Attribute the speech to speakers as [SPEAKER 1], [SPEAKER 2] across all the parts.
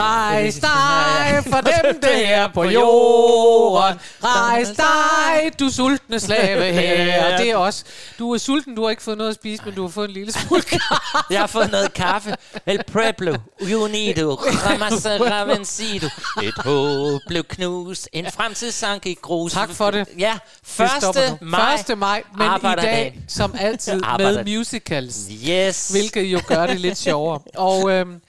[SPEAKER 1] Rejs dig for dem der på jorden. Rejs dig, du sultne slave her. Det er også. Du er sulten, du har ikke fået noget at spise, men du har fået en lille smule kaffe.
[SPEAKER 2] Jeg har fået noget kaffe. El pueblo, unido, ramasera vencido. Et håb blev knust, en fremtid sank i grus.
[SPEAKER 1] Tak for det.
[SPEAKER 2] Ja,
[SPEAKER 1] Det stopper
[SPEAKER 2] 1.
[SPEAKER 1] nu.
[SPEAKER 2] maj.
[SPEAKER 1] 1. maj, men i dag, som altid, med musicals.
[SPEAKER 2] Yes.
[SPEAKER 1] Hvilket jo gør det lidt sjovere. Og øhm,
[SPEAKER 2] det-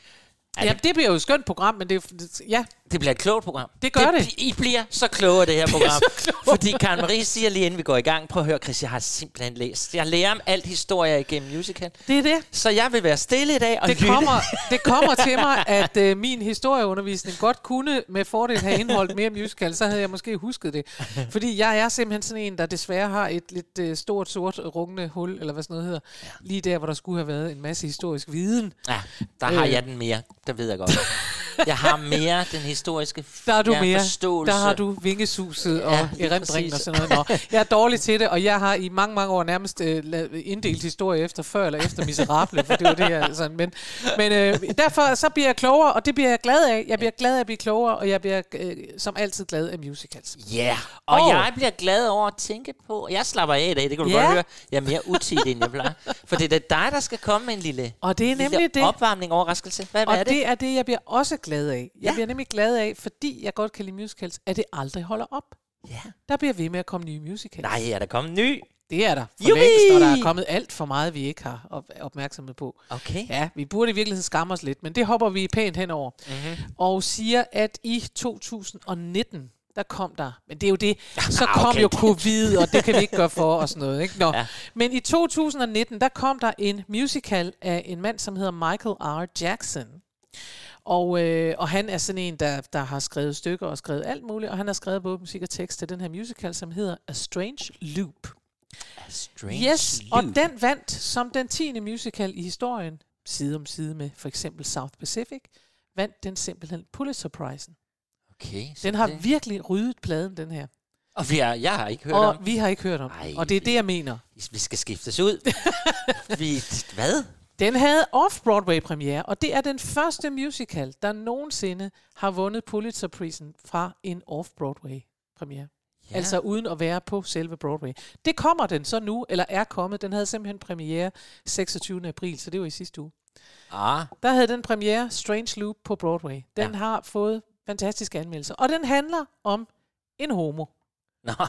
[SPEAKER 1] ja, det bliver jo et skønt program, men det ja,
[SPEAKER 2] det bliver et klogt program.
[SPEAKER 1] Det gør det.
[SPEAKER 2] I bliver så kloge af det her program.
[SPEAKER 1] kloge.
[SPEAKER 2] Fordi Karen Marie siger lige inden vi går i gang, prøv at høre Chris, jeg har simpelthen læst. Jeg lærer om alt historie igennem musical.
[SPEAKER 1] det er det.
[SPEAKER 2] Så jeg vil være stille i dag og
[SPEAKER 1] Det
[SPEAKER 2] lytte.
[SPEAKER 1] kommer, det kommer til mig, at øh, min historieundervisning godt kunne med fordel have indholdt mere musical, så havde jeg måske husket det. Fordi jeg er simpelthen sådan en, der desværre har et lidt øh, stort, sort, rungende hul, eller hvad sådan noget hedder, ja. lige der, hvor der skulle have været en masse historisk viden.
[SPEAKER 2] Ja, der har
[SPEAKER 1] Øh.
[SPEAKER 2] jeg den mere. Det ved jeg godt. Jeg har mere den historiske
[SPEAKER 1] Der er du
[SPEAKER 2] ja,
[SPEAKER 1] mere.
[SPEAKER 2] forståelse.
[SPEAKER 1] Der har du vingesuset og
[SPEAKER 2] Ja,
[SPEAKER 1] erindringen og sådan noget. Nå, jeg er dårlig til det, og jeg har i mange, mange år nærmest øh, la- inddelt historie efter før eller efter Miserable, for det var det, jeg sådan. Men, men øh, derfor så bliver jeg klogere, og det bliver jeg glad af. Jeg bliver glad af at blive klogere, og jeg bliver øh, som altid glad af musicals.
[SPEAKER 2] Ja, yeah. og
[SPEAKER 1] Og-
[SPEAKER 2] jeg bliver glad over at tænke på... Jeg slapper af i dag, det kan du
[SPEAKER 1] Ja.
[SPEAKER 2] godt høre. Jeg er mere utidig, end jeg plejer. For det er dig, der skal komme med en lille,
[SPEAKER 1] Og det er
[SPEAKER 2] lille
[SPEAKER 1] nemlig det.
[SPEAKER 2] opvarmning overraskelse. Hvad, hvad
[SPEAKER 1] Og
[SPEAKER 2] er
[SPEAKER 1] det?
[SPEAKER 2] det?
[SPEAKER 1] det er det, jeg bliver også glad af. Jeg
[SPEAKER 2] Ja.
[SPEAKER 1] bliver nemlig glad af, fordi jeg godt kan lide musicals, at det aldrig holder op.
[SPEAKER 2] Ja.
[SPEAKER 1] Der bliver ved med at komme nye musicals.
[SPEAKER 2] Nej, er der kommet ny?
[SPEAKER 1] Det er der. For
[SPEAKER 2] Jubi!
[SPEAKER 1] længst, og der er kommet alt for meget, vi ikke har op- opmærksomhed på.
[SPEAKER 2] Okay.
[SPEAKER 1] Ja, vi burde i virkeligheden skamme os lidt, men det hopper vi pænt henover. Mm-hmm. Og siger, at i 2019, der kom der, men det er jo det, så kom
[SPEAKER 2] okay.
[SPEAKER 1] jo covid, og det kan vi ikke gøre for og sådan noget. Ikke? Nå.
[SPEAKER 2] Ja.
[SPEAKER 1] Ja. Men i 2019, der kom der en musical af en mand, som hedder Michael R. Jackson. Og, øh, og han er sådan en, der, der har skrevet stykker og skrevet alt muligt, og han har skrevet både musik og tekst til den her musical, som hedder A Strange Loop.
[SPEAKER 2] Strange
[SPEAKER 1] Yes, og
[SPEAKER 2] Loop.
[SPEAKER 1] den vandt som den 10. musical i historien, side om side med for eksempel South Pacific, vandt den simpelthen Pulitzer-prisen.
[SPEAKER 2] Okay,
[SPEAKER 1] Den har
[SPEAKER 2] det.
[SPEAKER 1] virkelig ryddet pladen, den her.
[SPEAKER 2] Og vi har, jeg har ikke hørt
[SPEAKER 1] Og
[SPEAKER 2] om.
[SPEAKER 1] vi har ikke hørt om
[SPEAKER 2] Ej,
[SPEAKER 1] og det er det, jeg mener.
[SPEAKER 2] Vi skal skiftes ud. vi, hvad?
[SPEAKER 1] Den havde off-Broadway-premiere, og det er den første musical, der nogensinde har vundet Pulitzer-prisen fra en off-Broadway-premiere. Ja. Altså uden at være på selve Broadway. Det kommer den så nu, eller er kommet. Den havde simpelthen premiere 26. april, så det var i sidste uge.
[SPEAKER 2] Ah,
[SPEAKER 1] Der havde den premiere Strange Loop på Broadway. Den
[SPEAKER 2] Ja.
[SPEAKER 1] har fået fantastiske anmeldelser. Og den handler om en homo.
[SPEAKER 2] nå.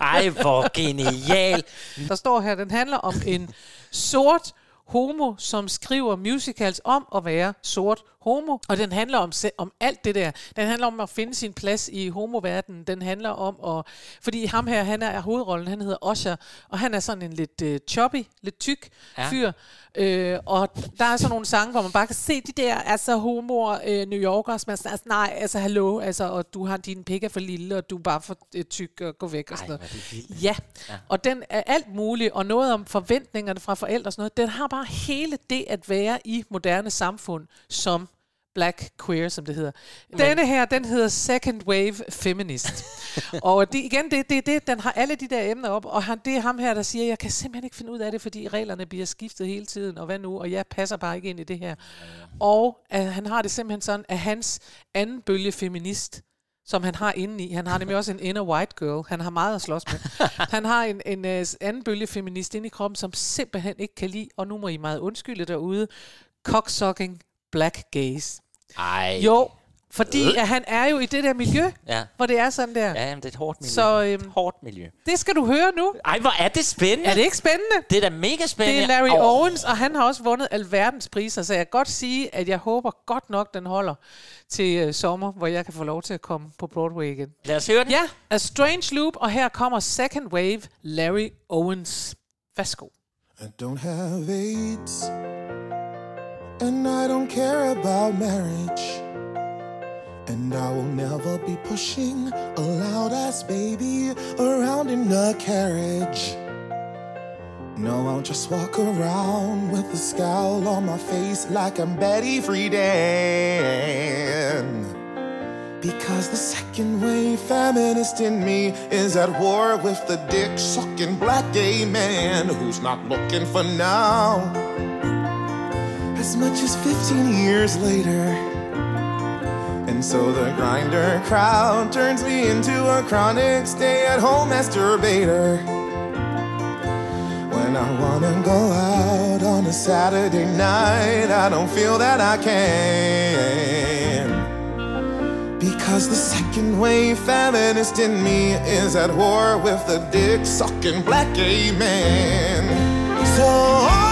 [SPEAKER 2] Ej, hvor genial.
[SPEAKER 1] Der står her, den handler om en sort homo, som skriver musicals om at være sort homo. Og den handler om, om alt det der. Den handler om at finde sin plads i homoverdenen. Den handler om at... Fordi ham her, han er hovedrollen, han hedder Osher, og han er sådan en lidt uh, choppy, lidt tyk
[SPEAKER 2] Ja.
[SPEAKER 1] fyr. Øh, og der er sådan nogle sange, hvor man bare kan se de der altså homoer, øh, New Yorkers, som er sådan, altså, nej, altså hallo, altså, og du har din pik er for lille, og du er bare for øh, tyk og gå væk og
[SPEAKER 2] Ej,
[SPEAKER 1] sådan
[SPEAKER 2] hvor
[SPEAKER 1] noget.
[SPEAKER 2] er.
[SPEAKER 1] Ja.
[SPEAKER 2] ja,
[SPEAKER 1] og den er alt muligt, og noget om forventningerne fra forældre og sådan noget. Den har bare hele det at være i moderne samfund som black queer, som det hedder. Men. Denne her, den hedder Second Wave Feminist. og det, igen, det, det, det, den har alle de der emner op, og han, det er ham her, der siger, jeg kan simpelthen ikke finde ud af det, fordi reglerne bliver skiftet hele tiden, og hvad nu, og jeg passer bare ikke ind i det her. Og at han har det simpelthen sådan, at hans anden bølge feminist, som han har inde i. Han har nemlig også en inner white girl. Han har meget at slås med. Han har en, en uh, anden bølge feminist inde i kroppen, som simpelthen ikke kan lide, og nu må I meget undskylde derude, cocksucking black gays.
[SPEAKER 2] Ej.
[SPEAKER 1] Jo, fordi at han er jo i det der miljø,
[SPEAKER 2] Ja.
[SPEAKER 1] hvor det er sådan der.
[SPEAKER 2] Ja, jamen, det er et hårdt miljø.
[SPEAKER 1] Så,
[SPEAKER 2] Et
[SPEAKER 1] øhm,
[SPEAKER 2] hårdt miljø.
[SPEAKER 1] Det skal du høre nu.
[SPEAKER 2] Ej, hvor er det spændende.
[SPEAKER 1] Er det ikke spændende?
[SPEAKER 2] Det er da mega spændende.
[SPEAKER 1] Det er Larry
[SPEAKER 2] Åh,
[SPEAKER 1] Owens, og han har også vundet alverdens priser, så jeg kan godt sige, at jeg håber godt nok, den holder til uh, sommer, hvor jeg kan få lov til at komme på Broadway igen.
[SPEAKER 2] Lad os høre den.
[SPEAKER 1] Ja, A Strange Loop, og her kommer Second Wave, Larry Owens. Værsgo.
[SPEAKER 3] I don't have AIDS, and I don't care about marriage. And I will never be pushing a loud ass baby around in a carriage. No, I'll just walk around with a scowl on my face like I'm Betty Friedan. Because the second wave feminist in me is at war with the dick sucking black gay man who's not looking for now. As much as 15 years later. And so the grinder crowd turns me into a chronic stay at home masturbator. When I wanna go out on a Saturday night, I don't feel that I can. Because the second wave feminist in me is at war with the dick sucking black gay man. So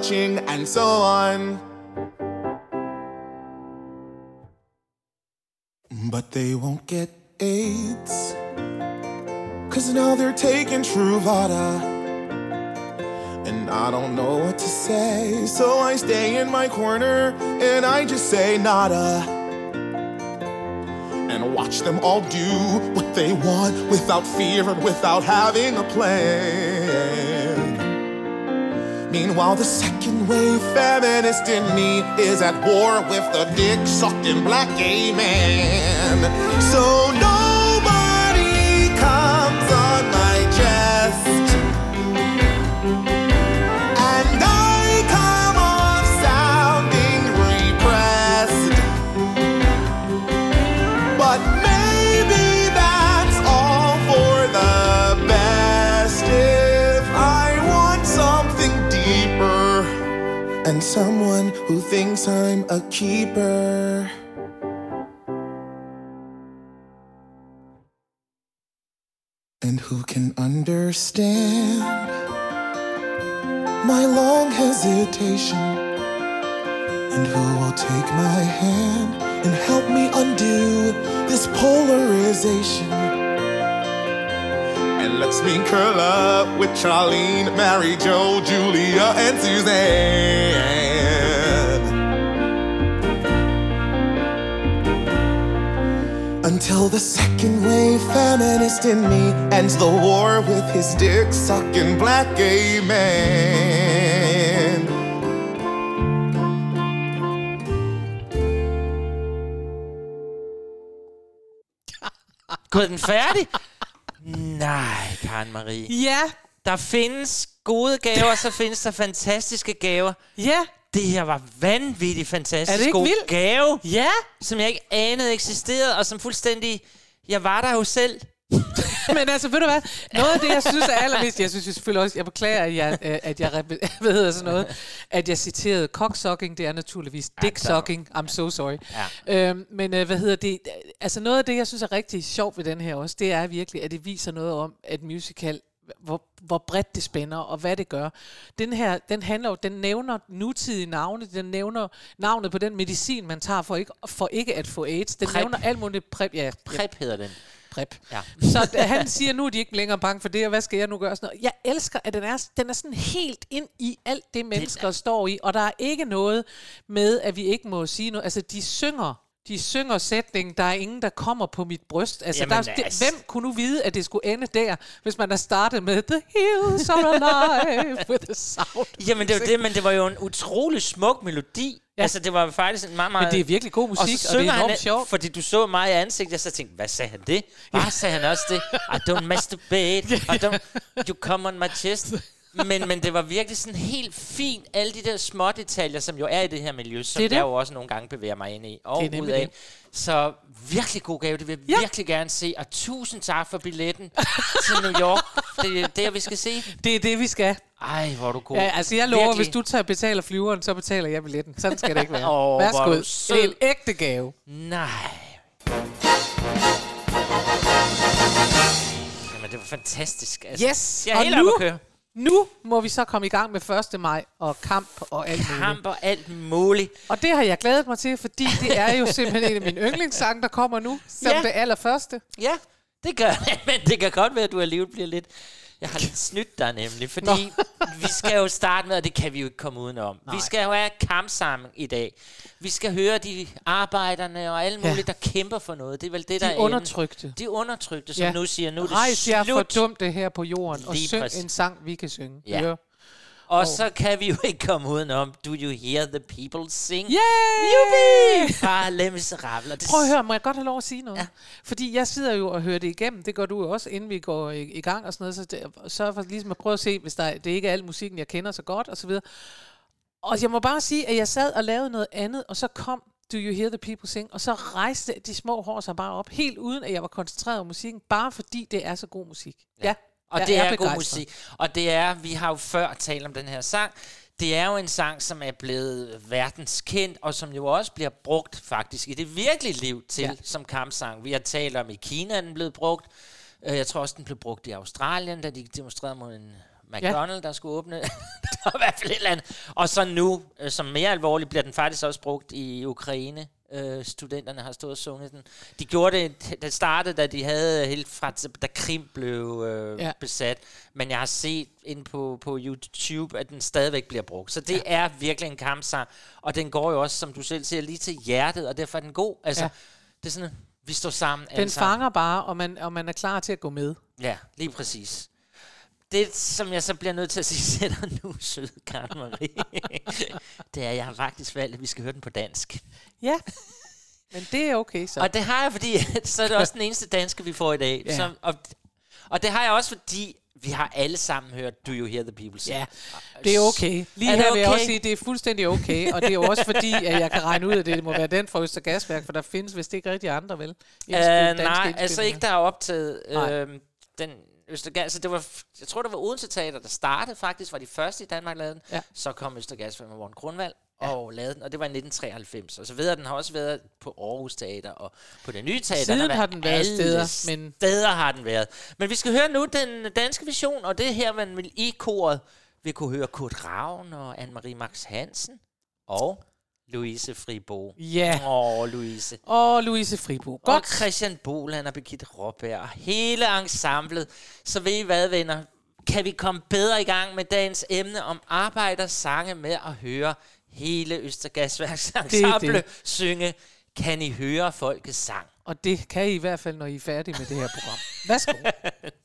[SPEAKER 3] and and so on. But they won't get AIDS. Cause now they're taking Truvada. And I don't know what to say. So I stay in my corner and I just say nada. And watch them all do what they want without fear and without having a plan. Meanwhile, the second wave feminist in me is at war with the dick sucking black gay man. So nobody someone who thinks I'm a keeper. And who can understand my long hesitation? And who will take my hand and help me undo this polarization? And lets me curl up with Charlene, Mary Jo, Julia, and Suzanne. Until the second wave feminist in me ends the war with his dick sucking black gay man.
[SPEAKER 2] Gået den færdig? Nej, Karen Marie.
[SPEAKER 1] Ja,
[SPEAKER 2] Der findes gode gaver, så findes der fantastiske gaver.
[SPEAKER 1] ja,
[SPEAKER 2] Det her var vanvittigt fantastisk
[SPEAKER 1] Er det ikke
[SPEAKER 2] god
[SPEAKER 1] vildt?
[SPEAKER 2] gave,
[SPEAKER 1] ja.
[SPEAKER 2] som jeg ikke anede eksisterede, og som fuldstændig... Jeg var der jo selv.
[SPEAKER 1] Men altså, ved du hvad? Noget af det, jeg synes er allermest... Jeg synes selvfølgelig også... Jeg beklager, at jeg, øh, at jeg hvad hedder sådan noget, at jeg citerede cocksucking. Det er naturligvis dick-sucking. I'm so sorry.
[SPEAKER 2] Ja.
[SPEAKER 1] Øhm, men øh, hvad hedder det? Altså noget af det, jeg synes er rigtig sjovt ved den her også, det er virkelig, at det viser noget om, at musical hvor, hvor bredt det spænder, og hvad det gør. Den her, den handler den nævner nutidige navne, den nævner navnet på den medicin, man tager for ikke, for ikke at få AIDS. Den
[SPEAKER 2] Prep.
[SPEAKER 1] nævner alt muligt præp, ja,
[SPEAKER 2] Prep hedder den.
[SPEAKER 1] Præp.
[SPEAKER 2] Ja.
[SPEAKER 1] Så da han siger, nu er de ikke længere bange for det, og hvad skal jeg nu gøre? Sådan noget. Jeg elsker, at den er, den er sådan helt ind i alt det, mennesker står i, og der er ikke noget med, at vi ikke må sige noget. Altså, de synger de synger sætningen, der er ingen, der kommer på mit bryst. Altså,
[SPEAKER 2] Jamen,
[SPEAKER 1] der, er, det,
[SPEAKER 2] altså-
[SPEAKER 1] hvem kunne nu vide, at det skulle ende der, hvis man har startet med The hills are alive with the sound.
[SPEAKER 2] Jamen, det var det, men det var jo en utrolig smuk melodi. Ja. Altså, det var faktisk en meget, meget...
[SPEAKER 1] Men det er virkelig god musik,
[SPEAKER 2] og, så
[SPEAKER 1] og det er enormt
[SPEAKER 2] han,
[SPEAKER 1] sjovt.
[SPEAKER 2] Fordi du så mig i ansigtet, og så tænkte hvad sagde han det? Hvad sagde han også det? I don't masturbate. I don't, you come on my chest. Men, men det var virkelig sådan helt fint, alle de der små detaljer, som jo er i det her miljø, som
[SPEAKER 1] Det det.
[SPEAKER 2] jeg jo også nogle gange bevæger mig ind i og
[SPEAKER 1] Det
[SPEAKER 2] ud af.
[SPEAKER 1] det.
[SPEAKER 2] Så virkelig god gave, det vil jeg
[SPEAKER 1] Ja.
[SPEAKER 2] virkelig gerne se. Og tusind tak for billetten til New York. Det er der, vi skal se.
[SPEAKER 1] Det er det, vi skal.
[SPEAKER 2] Ej, hvor er du god.
[SPEAKER 1] Ja, altså jeg lover,
[SPEAKER 2] Virkelig.
[SPEAKER 1] hvis du tager betaler flyveren, så betaler jeg billetten. Sådan skal det ikke være.
[SPEAKER 2] Er
[SPEAKER 1] Værsgo. Det en ægte gave.
[SPEAKER 2] Nej. Jamen, det var fantastisk. Altså,
[SPEAKER 1] Yes,
[SPEAKER 2] Jeg er
[SPEAKER 1] og
[SPEAKER 2] helt
[SPEAKER 1] nu-. Nu må vi så komme i gang med 1. maj og kamp og alt muligt.
[SPEAKER 2] Kamp og alt muligt.
[SPEAKER 1] Og det har jeg glædet mig til, fordi det er jo simpelthen en af mine yndlingssange, der kommer nu, som
[SPEAKER 2] Ja.
[SPEAKER 1] det allerførste.
[SPEAKER 2] Ja, det gør det. Men det kan godt være, at du alligevel bliver lidt Jeg har lidt snydt dig nemlig, fordi vi skal jo starte med, og det kan vi jo ikke komme udenom. Nej. Vi skal jo have kampsamling i dag. Vi skal høre de arbejderne og alle mulige, ja. der kæmper for noget. Det er vel det, der
[SPEAKER 1] De
[SPEAKER 2] er
[SPEAKER 1] undertrykte.
[SPEAKER 2] enden. De undertrykte, som
[SPEAKER 1] Ja.
[SPEAKER 2] nu siger, nu er det
[SPEAKER 1] Rejs jer for
[SPEAKER 2] slut.
[SPEAKER 1] dumt det her på jorden, og
[SPEAKER 2] Lige
[SPEAKER 1] syng
[SPEAKER 2] præcis.
[SPEAKER 1] en sang, vi kan synge.
[SPEAKER 2] Ja.
[SPEAKER 1] Høre.
[SPEAKER 2] Og så kan vi jo ikke komme udenom, do you hear the people sing?
[SPEAKER 1] Yay!
[SPEAKER 2] Fra Les Miserables. Og det
[SPEAKER 1] Prøv at høre, må jeg godt have lov at sige noget?
[SPEAKER 2] Ja.
[SPEAKER 1] Fordi jeg sidder jo og hører det igennem, det gør du jo også, inden vi går i, i gang og sådan noget, så det, sørg for ligesom at prøve at se, hvis der, er- det ikke er al musikken, jeg kender så godt og så videre. Og jeg må bare sige, at jeg sad og lavede noget andet, og så kom Do You Hear The People Sing, og så rejste de små hår sig bare op, helt uden at jeg var koncentreret om musikken, bare fordi det er så god musik. Ja, ja
[SPEAKER 2] Og
[SPEAKER 1] jeg
[SPEAKER 2] det er, god
[SPEAKER 1] begejstret.
[SPEAKER 2] musik. Og det er, vi har jo før talt om den her sang, det er jo en sang, som er blevet verdenskendt, og som jo også bliver brugt faktisk i det virkelige liv til ja. Som kampsang. Vi har talt om, i Kina er den blevet brugt. Øh, Jeg tror også, den blev brugt i Australien, da de demonstrerede mod en McDonald's, der skulle åbne. der var i hvert fald et eller andet. Og så nu, øh, som mere alvorligt, bliver den faktisk også brugt i Ukraine. Øh, studenterne har stået og sunget den. De gjorde det, det startede, da de havde helt fra, da Krim blev øh, ja.
[SPEAKER 1] Ja.
[SPEAKER 2] besat. Men jeg har set ind på, på YouTube, at den stadigvæk bliver brugt. Så det ja. er virkelig en kampsang. Og den går jo også, som du selv siger, lige til hjertet, og derfor er den god. Altså, ja.
[SPEAKER 1] Ja.
[SPEAKER 2] det er sådan, vi står sammen
[SPEAKER 1] Den
[SPEAKER 2] alle sammen.
[SPEAKER 1] fanger bare, og man, og man er klar til at gå med.
[SPEAKER 2] Ja, lige præcis. Det, som jeg så bliver nødt til at sige dig nu, søde Karen Marie, det er, at jeg har faktisk valgt, at vi skal høre den på dansk.
[SPEAKER 1] Ja, men det er okay så.
[SPEAKER 2] Og det har jeg, fordi så er det også den eneste danske, vi får i dag.
[SPEAKER 1] Ja.
[SPEAKER 2] Som, og, og det har jeg også, fordi vi har alle sammen hørt Do You Hear The People Sing.
[SPEAKER 1] Ja, det er okay. Lige
[SPEAKER 2] Er
[SPEAKER 1] er
[SPEAKER 2] det
[SPEAKER 1] her vil jeg
[SPEAKER 2] okay?
[SPEAKER 1] også sige, at det er fuldstændig okay. Og det er jo også fordi, at jeg kan regne ud, at det må være den fra Østergasværk, for der findes vist ikke rigtig andre, vel?
[SPEAKER 2] Uh,
[SPEAKER 1] Indspil- danske
[SPEAKER 2] nej, altså ikke der er optaget. Øh, den Østergas, altså det var, jeg tror, det var Odense Teater, der startede faktisk, var de første i Danmark, lavede den.
[SPEAKER 1] Ja.
[SPEAKER 2] Så kom Østergas med Morten Grundvald og lavede den, og det var i 1993. Og så videre, den har også været på Aarhus Teater og på det nye teater.
[SPEAKER 1] Siden har den været
[SPEAKER 2] alle
[SPEAKER 1] steder, men-
[SPEAKER 2] steder har den været. Men vi skal høre nu den danske version, og det er her, man vil i koret vil kunne høre Kurt Ravn og Anne-Marie Max Hansen og Louise Fribo.
[SPEAKER 1] Ja.
[SPEAKER 2] Åh, Louise.
[SPEAKER 1] Og Louise Fribo.
[SPEAKER 2] Godt. Og Christian Boland og Birgitte Råberg og hele ensemblet. Så ved I hvad, venner? Kan vi komme bedre i gang med dagens emne om arbejdersange med at høre hele Østergasværks ensemble
[SPEAKER 1] det.
[SPEAKER 2] synge Kan I høre folkets sang?
[SPEAKER 1] Og det kan I i hvert fald, når I er færdige med det her program. Værsgo.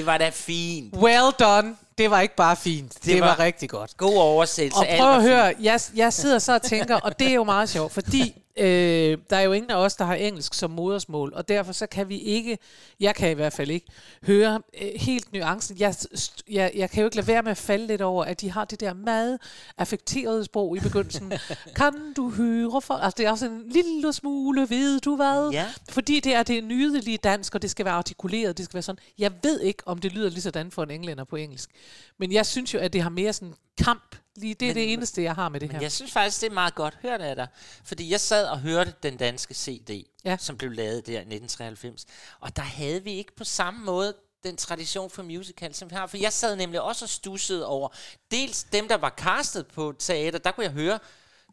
[SPEAKER 2] Det var da fint.
[SPEAKER 1] Well done. Det var ikke bare fint. Det, det var,
[SPEAKER 2] var-
[SPEAKER 1] rigtig godt.
[SPEAKER 2] God oversættelse.
[SPEAKER 1] Og prøv at høre, jeg, jeg sidder så og tænker, og det er jo meget sjovt, fordi øh, der er jo ingen af os, der har engelsk som modersmål, og derfor så kan vi ikke, jeg kan i hvert fald ikke, høre øh, helt nuancen. Jeg, jeg, jeg kan jo ikke lade være med at falde lidt over, at de har det der meget affekterede sprog i begyndelsen. kan du høre for... Altså, det er også en lille smule, ved du hvad?
[SPEAKER 2] Ja.
[SPEAKER 1] Fordi det er det nydelige dansk, og det skal være artikuleret, det skal være sådan. Jeg ved ikke, om det lyder lige sådan for en englænder på engelsk. Men jeg synes jo, at det har mere sådan kamp. Lige det er
[SPEAKER 2] Men-
[SPEAKER 1] det eneste, jeg har med det
[SPEAKER 2] Men
[SPEAKER 1] her.
[SPEAKER 2] jeg synes faktisk, det er meget godt hørt af dig. Fordi jeg sad og hørte den danske CD,
[SPEAKER 1] Ja.
[SPEAKER 2] som blev lavet der i 1993. Og der havde vi ikke på samme måde den tradition for musical, som vi har. For jeg sad nemlig også og stussede over, dels dem, der var castet på teater, der kunne jeg høre,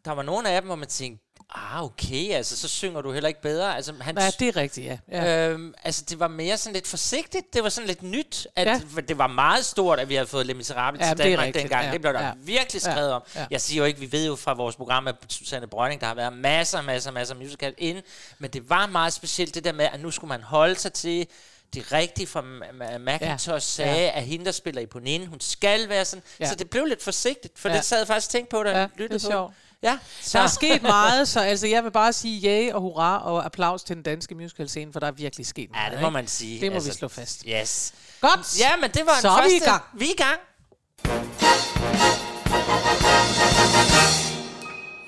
[SPEAKER 2] der var nogle af dem, hvor man tænkte, ah, okay, altså, så synger du heller ikke bedre. Altså, han,
[SPEAKER 1] Ja, det er rigtigt, ja. ja.
[SPEAKER 2] Øhm, altså, det var mere sådan lidt forsigtigt. Det var sådan lidt nyt. At
[SPEAKER 1] Ja.
[SPEAKER 2] Det var meget stort, at vi havde fået Les Miserables
[SPEAKER 1] Ja,
[SPEAKER 2] til
[SPEAKER 1] det
[SPEAKER 2] Danmark
[SPEAKER 1] rigtigt,
[SPEAKER 2] dengang.
[SPEAKER 1] ja,
[SPEAKER 2] Det blev der
[SPEAKER 1] ja.
[SPEAKER 2] virkelig
[SPEAKER 1] Ja,
[SPEAKER 2] skrevet om.
[SPEAKER 1] ja.
[SPEAKER 2] Jeg siger jo ikke, vi ved jo fra vores program med Susanne Brønding, der har været masser, masser, masser af musical ind. Men det var meget specielt det der med, at nu skulle man holde sig til det rigtige, fra Ma- Ma- Macintosh
[SPEAKER 1] Ja,
[SPEAKER 2] sagde,
[SPEAKER 1] ja.
[SPEAKER 2] at hende, der spiller Eponine, hun skal være sådan.
[SPEAKER 1] Ja.
[SPEAKER 2] Så det blev lidt forsigtigt, for
[SPEAKER 1] Ja.
[SPEAKER 2] det sad jeg faktisk og tænkte på, da
[SPEAKER 1] Ja,
[SPEAKER 2] jeg
[SPEAKER 1] det er
[SPEAKER 2] lyttede på.
[SPEAKER 1] sjovt.
[SPEAKER 2] Ja,
[SPEAKER 1] Der er sket meget, så altså, jeg vil bare sige ja og hurra og applaus til den danske musical-scene, for der er virkelig sket meget.
[SPEAKER 2] Ja, det må
[SPEAKER 1] ikke?
[SPEAKER 2] man sige.
[SPEAKER 1] Det må vi slå fast.
[SPEAKER 2] Yes.
[SPEAKER 1] Godt!
[SPEAKER 2] Ja, men det var
[SPEAKER 1] Så
[SPEAKER 2] den
[SPEAKER 1] er vi
[SPEAKER 2] første.
[SPEAKER 1] i gang.
[SPEAKER 2] Vi er i gang.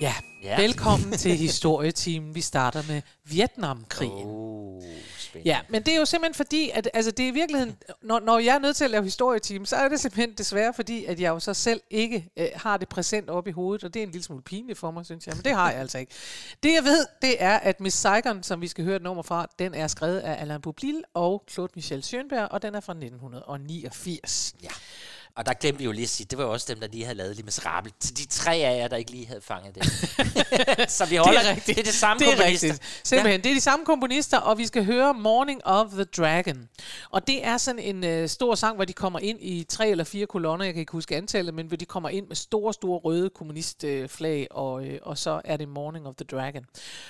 [SPEAKER 1] Ja.
[SPEAKER 2] Ja.
[SPEAKER 1] Velkommen til historieteam. Vi starter med Vietnamkrigen.
[SPEAKER 2] Uh, spændende.
[SPEAKER 1] Ja, men det er jo simpelthen fordi, at altså, det er i virkeligheden, når, når jeg er nødt til at lave historieteam, så er det simpelthen desværre fordi, at jeg jo så selv ikke øh, har det præsent op i hovedet, og det er en lille smule pinligt for mig, synes jeg, men det har jeg altså ikke. Det jeg ved, det er, at Miss Saigon, som vi skal høre et nummer fra, den er skrevet af Alain Boublil og Claude Michel Schönberg, og den er fra 1989.
[SPEAKER 2] Ja. Og der glemte vi jo lige at sige, det var jo også dem, der lige havde lavet Les Miserables. Til de tre af jer, der ikke lige havde fanget det. så vi holder, det er, det er det samme
[SPEAKER 1] det er
[SPEAKER 2] komponister.
[SPEAKER 1] rigtigt. Simpelthen, ja. det er de samme komponister, og vi skal høre Morning of the Dragon. Og det er sådan en øh, stor sang, hvor de kommer ind i tre eller fire kolonner, jeg kan ikke huske antallet, men hvor de kommer ind med store, store røde kommunistflag, og, øh, og så er det Morning of the Dragon.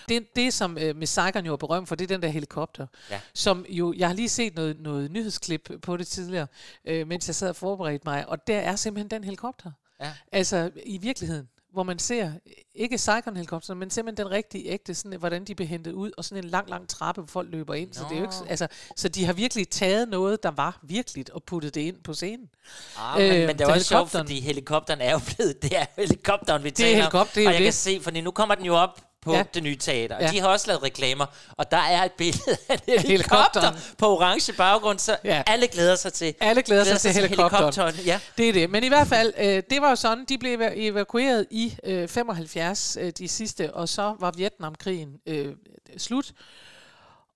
[SPEAKER 1] Det, det som øh, Miss Saigon jo er berømt for, det er den der helikopter,
[SPEAKER 2] Ja.
[SPEAKER 1] som jo, jeg har lige set noget, noget nyhedsklip på det tidligere, øh, mens jeg sad og forberedte mig, og der er simpelthen den helikopter.
[SPEAKER 2] Ja.
[SPEAKER 1] Altså i virkeligheden, hvor man ser ikke Saigon-helikopteren, men simpelthen den rigtige ægte, sådan, hvordan de bliver hentet ud, og sådan en lang, lang trappe, hvor folk løber ind. Så, det er jo ikke,
[SPEAKER 2] Nå.
[SPEAKER 1] altså, så de har virkelig taget noget, der var virkeligt, og puttet det ind på scenen.
[SPEAKER 2] Ah, men,
[SPEAKER 1] Øh,
[SPEAKER 2] men det er
[SPEAKER 1] så
[SPEAKER 2] også sjovt, fordi helikopteren er jo blevet, det er helikopteren, vi
[SPEAKER 1] er
[SPEAKER 2] taler om.
[SPEAKER 1] helikopter, det er jo
[SPEAKER 2] Og jeg
[SPEAKER 1] det.
[SPEAKER 2] kan se, fordi nu kommer den jo op på
[SPEAKER 1] Ja.
[SPEAKER 2] det nye teater, og
[SPEAKER 1] Ja.
[SPEAKER 2] de har også lavet reklamer, og der er et billede af en helikopter
[SPEAKER 1] helikopteren.
[SPEAKER 2] på orange baggrund, så
[SPEAKER 1] Ja.
[SPEAKER 2] alle glæder sig til,
[SPEAKER 1] Alle glæder sig til helikopteren.
[SPEAKER 2] Ja.
[SPEAKER 1] Det er det. Men i hvert fald, øh, det var jo sådan, de blev eva- evakueret i øh, 75, øh, de sidste, og så var Vietnamkrigen øh, slut.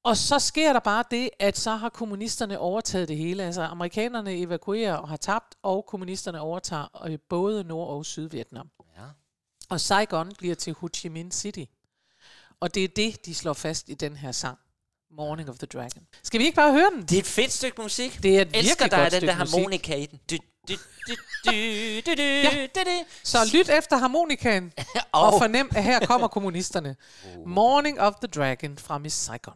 [SPEAKER 1] Og så sker der bare det, at så har kommunisterne overtaget det hele. Altså amerikanerne evakuerer og har tabt, og kommunisterne overtager øh, både Nord- og Sydvietnam. Og Saigon bliver til Ho Chi Minh City. Og det er det, de slår fast i den her sang. Morning of the Dragon. Skal vi ikke bare høre den?
[SPEAKER 2] Det er et fedt stykke musik.
[SPEAKER 1] Det er et
[SPEAKER 2] Elsker
[SPEAKER 1] virkelig
[SPEAKER 2] der
[SPEAKER 1] godt
[SPEAKER 2] den der harmonika i den. Du, du, du, du, du, du,
[SPEAKER 1] Ja.
[SPEAKER 2] du, du.
[SPEAKER 1] Så lyt efter harmonikaen, og
[SPEAKER 2] Og-
[SPEAKER 1] fornem, at her kommer kommunisterne. Morning of the Dragon fra Miss Saigon.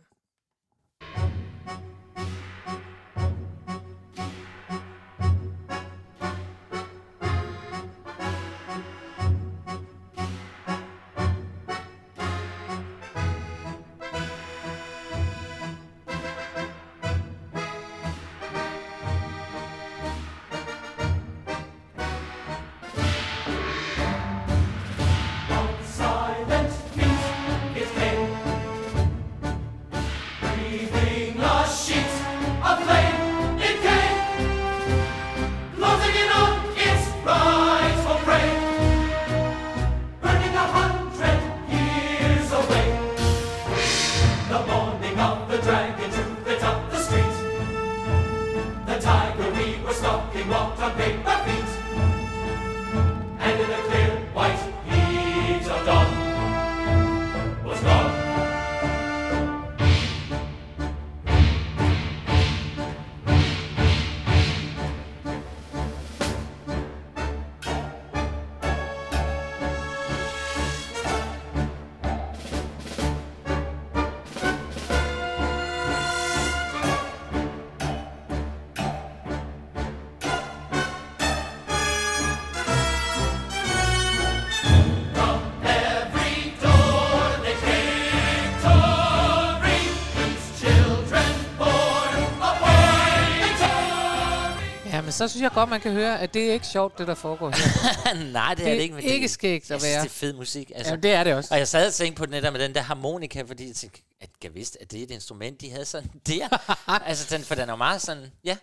[SPEAKER 1] Så synes jeg godt, man kan høre, at det er ikke sjovt, det der foregår her.
[SPEAKER 2] Nej, det,
[SPEAKER 1] Det
[SPEAKER 2] er
[SPEAKER 1] er
[SPEAKER 2] det ikke. men
[SPEAKER 1] ikke
[SPEAKER 2] det,
[SPEAKER 1] skægt at
[SPEAKER 2] jeg synes,
[SPEAKER 1] være.
[SPEAKER 2] det er fed musik. Altså,
[SPEAKER 1] Ja, det er det også.
[SPEAKER 2] Og jeg sad og tænkte på den der med den der harmonika, fordi jeg tænkte, at jeg vidste, at det er et instrument, de havde sådan der. altså, den, for den er meget sådan, ja,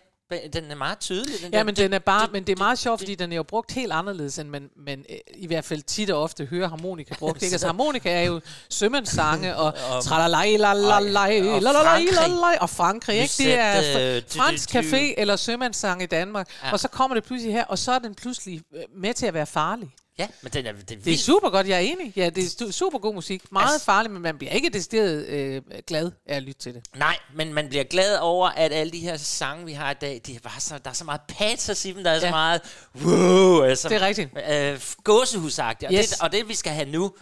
[SPEAKER 2] den er meget tydelig. Den
[SPEAKER 1] Ja,
[SPEAKER 2] der,
[SPEAKER 1] men, den er bare, men det er meget sjovt, fordi den er jo brugt helt anderledes, end man, man øh, i hvert fald tit og ofte hører harmonika brugt. Ikke? Altså, harmonika er jo sømandssange og tralalaj,
[SPEAKER 2] øh. Ja.
[SPEAKER 1] Er øh,
[SPEAKER 2] men den er, det er
[SPEAKER 1] Det er
[SPEAKER 2] vildt.
[SPEAKER 1] super godt, jeg er enig. Ja, det er stu- super god musik. Meget
[SPEAKER 2] Altså-
[SPEAKER 1] farlig, men man bliver ikke decideret øh, glad af at lytte til det.
[SPEAKER 2] Nej, men man bliver glad over, at alle de her sange, vi har i dag, de er bare så, der er så meget patos i dem, der er ja. så
[SPEAKER 1] Ja.
[SPEAKER 2] meget wow, altså,
[SPEAKER 1] Det er rigtigt.
[SPEAKER 2] øh, gåsehusagtigt. Og,
[SPEAKER 1] Yes.
[SPEAKER 2] det, og det, vi skal have nu,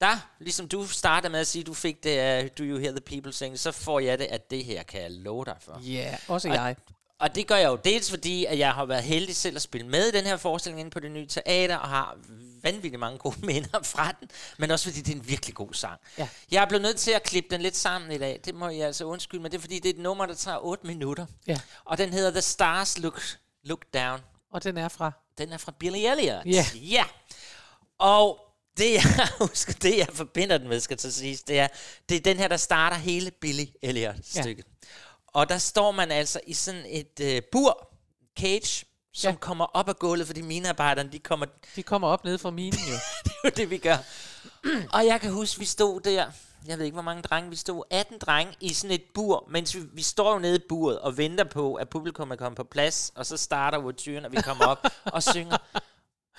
[SPEAKER 2] der, ligesom du starter med at sige, du fik det af Do You Hear The People Sing, så får jeg det, at det her kan jeg love dig for.
[SPEAKER 1] Ja, yeah, også
[SPEAKER 2] Og-
[SPEAKER 1] jeg.
[SPEAKER 2] Og det gør jeg jo dels fordi, at jeg har været heldig selv at spille med i den her forestilling inde på det nye teater, og har vanvittigt mange gode minder fra den, men også fordi det er en virkelig god sang.
[SPEAKER 1] Ja.
[SPEAKER 2] Jeg er blevet nødt til at klippe den lidt sammen i dag. Det må jeg altså undskylde, men det er fordi, det er et nummer, der tager 8 minutter.
[SPEAKER 1] Ja.
[SPEAKER 2] Og den hedder The Stars Look, Look Down.
[SPEAKER 1] Og den er fra...
[SPEAKER 2] Den er fra Billy Elliot.
[SPEAKER 1] Ja.
[SPEAKER 2] ja. Og det jeg husker, det jeg forbinder den med, skal så siges, det er, det er den her, der starter hele Billy Elliot-stykket. Ja. Og der står man altså i sådan et øh, bur, cage, som
[SPEAKER 1] Ja.
[SPEAKER 2] kommer op af gulvet, fordi minearbejderne, de kommer,
[SPEAKER 1] De kommer op nede fra minen jo.
[SPEAKER 2] det er jo det, vi gør. Og jeg kan huske, vi stod der, jeg ved ikke, hvor mange drenge, vi stod 18 drenge i sådan et bur, mens vi, vi står jo nede i buret og venter på, at publikum er kommet på plads, og så starter ouverturen, og vi kommer op og synger.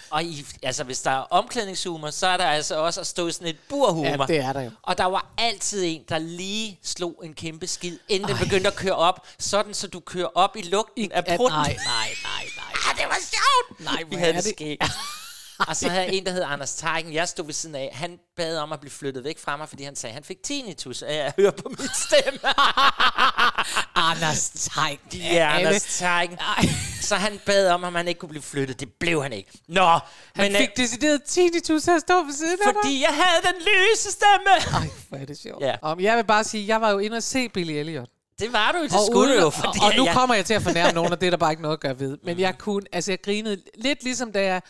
[SPEAKER 2] Og i, altså, hvis der er omklædningshumor, så er der altså også at stå i sådan et burhumor.
[SPEAKER 1] Ja, det er der jo.
[SPEAKER 2] Og der var altid en, der lige slog en kæmpe skid, inden den begyndte at køre op, sådan så du kører op i lugten af
[SPEAKER 1] At,
[SPEAKER 2] prutten.
[SPEAKER 1] nej, nej, nej, nej.
[SPEAKER 2] Ah, det var sjovt!
[SPEAKER 1] Nej,
[SPEAKER 2] vi havde det
[SPEAKER 1] det-
[SPEAKER 2] skægt. og så havde jeg en, der hed Anders Teigen. Jeg stod ved siden af. Han bad om at blive flyttet væk fra mig, fordi han sagde, at han fik tinnitus af at høre på min stemme.
[SPEAKER 1] Anders Teig.
[SPEAKER 2] ja, Anders Teigen. Så han bad om, at han ikke kunne blive flyttet. Det blev han ikke. Nå,
[SPEAKER 1] Han
[SPEAKER 2] men,
[SPEAKER 1] fik
[SPEAKER 2] øh,
[SPEAKER 1] decideret tinnitus til at stå ved siden af
[SPEAKER 2] fordi jeg havde den lyse stemme.
[SPEAKER 1] Ej, hvor er det sjovt.
[SPEAKER 2] Ja.
[SPEAKER 1] Om, jeg vil bare sige, jeg var jo inde og se Billy Elliot.
[SPEAKER 2] Det var du jo, det
[SPEAKER 1] Og,
[SPEAKER 2] skulle du
[SPEAKER 1] uden-
[SPEAKER 2] jo.
[SPEAKER 1] og,
[SPEAKER 2] Fordi
[SPEAKER 1] og nu
[SPEAKER 2] jeg,
[SPEAKER 1] kommer jeg til at fornærme nogen, og det er der bare ikke noget at gøre ved. Men jeg kunne, altså jeg grinede lidt ligesom da jeg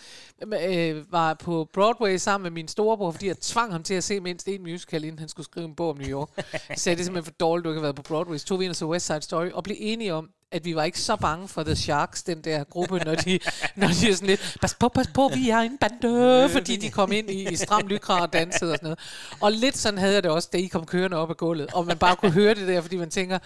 [SPEAKER 1] øh, var på Broadway sammen med min storebror, fordi jeg tvang ham til at se mindst en musical, inden han skulle skrive en bog om New York. Jeg sagde, det er simpelthen for dårligt, du ikke har været på Broadway. Så tog vi ind og så West Side Story, og blev enige om, at vi var ikke så bange for The Sharks, den der gruppe, når de, når de er sådan lidt, pas på, pas på, vi er en bande, fordi de kom ind i, i stram lykra og dansede og sådan noget. Og lidt sådan havde jeg det også, da I kom kørende op ad gulvet, og man bare kunne høre det der, fordi man tænker,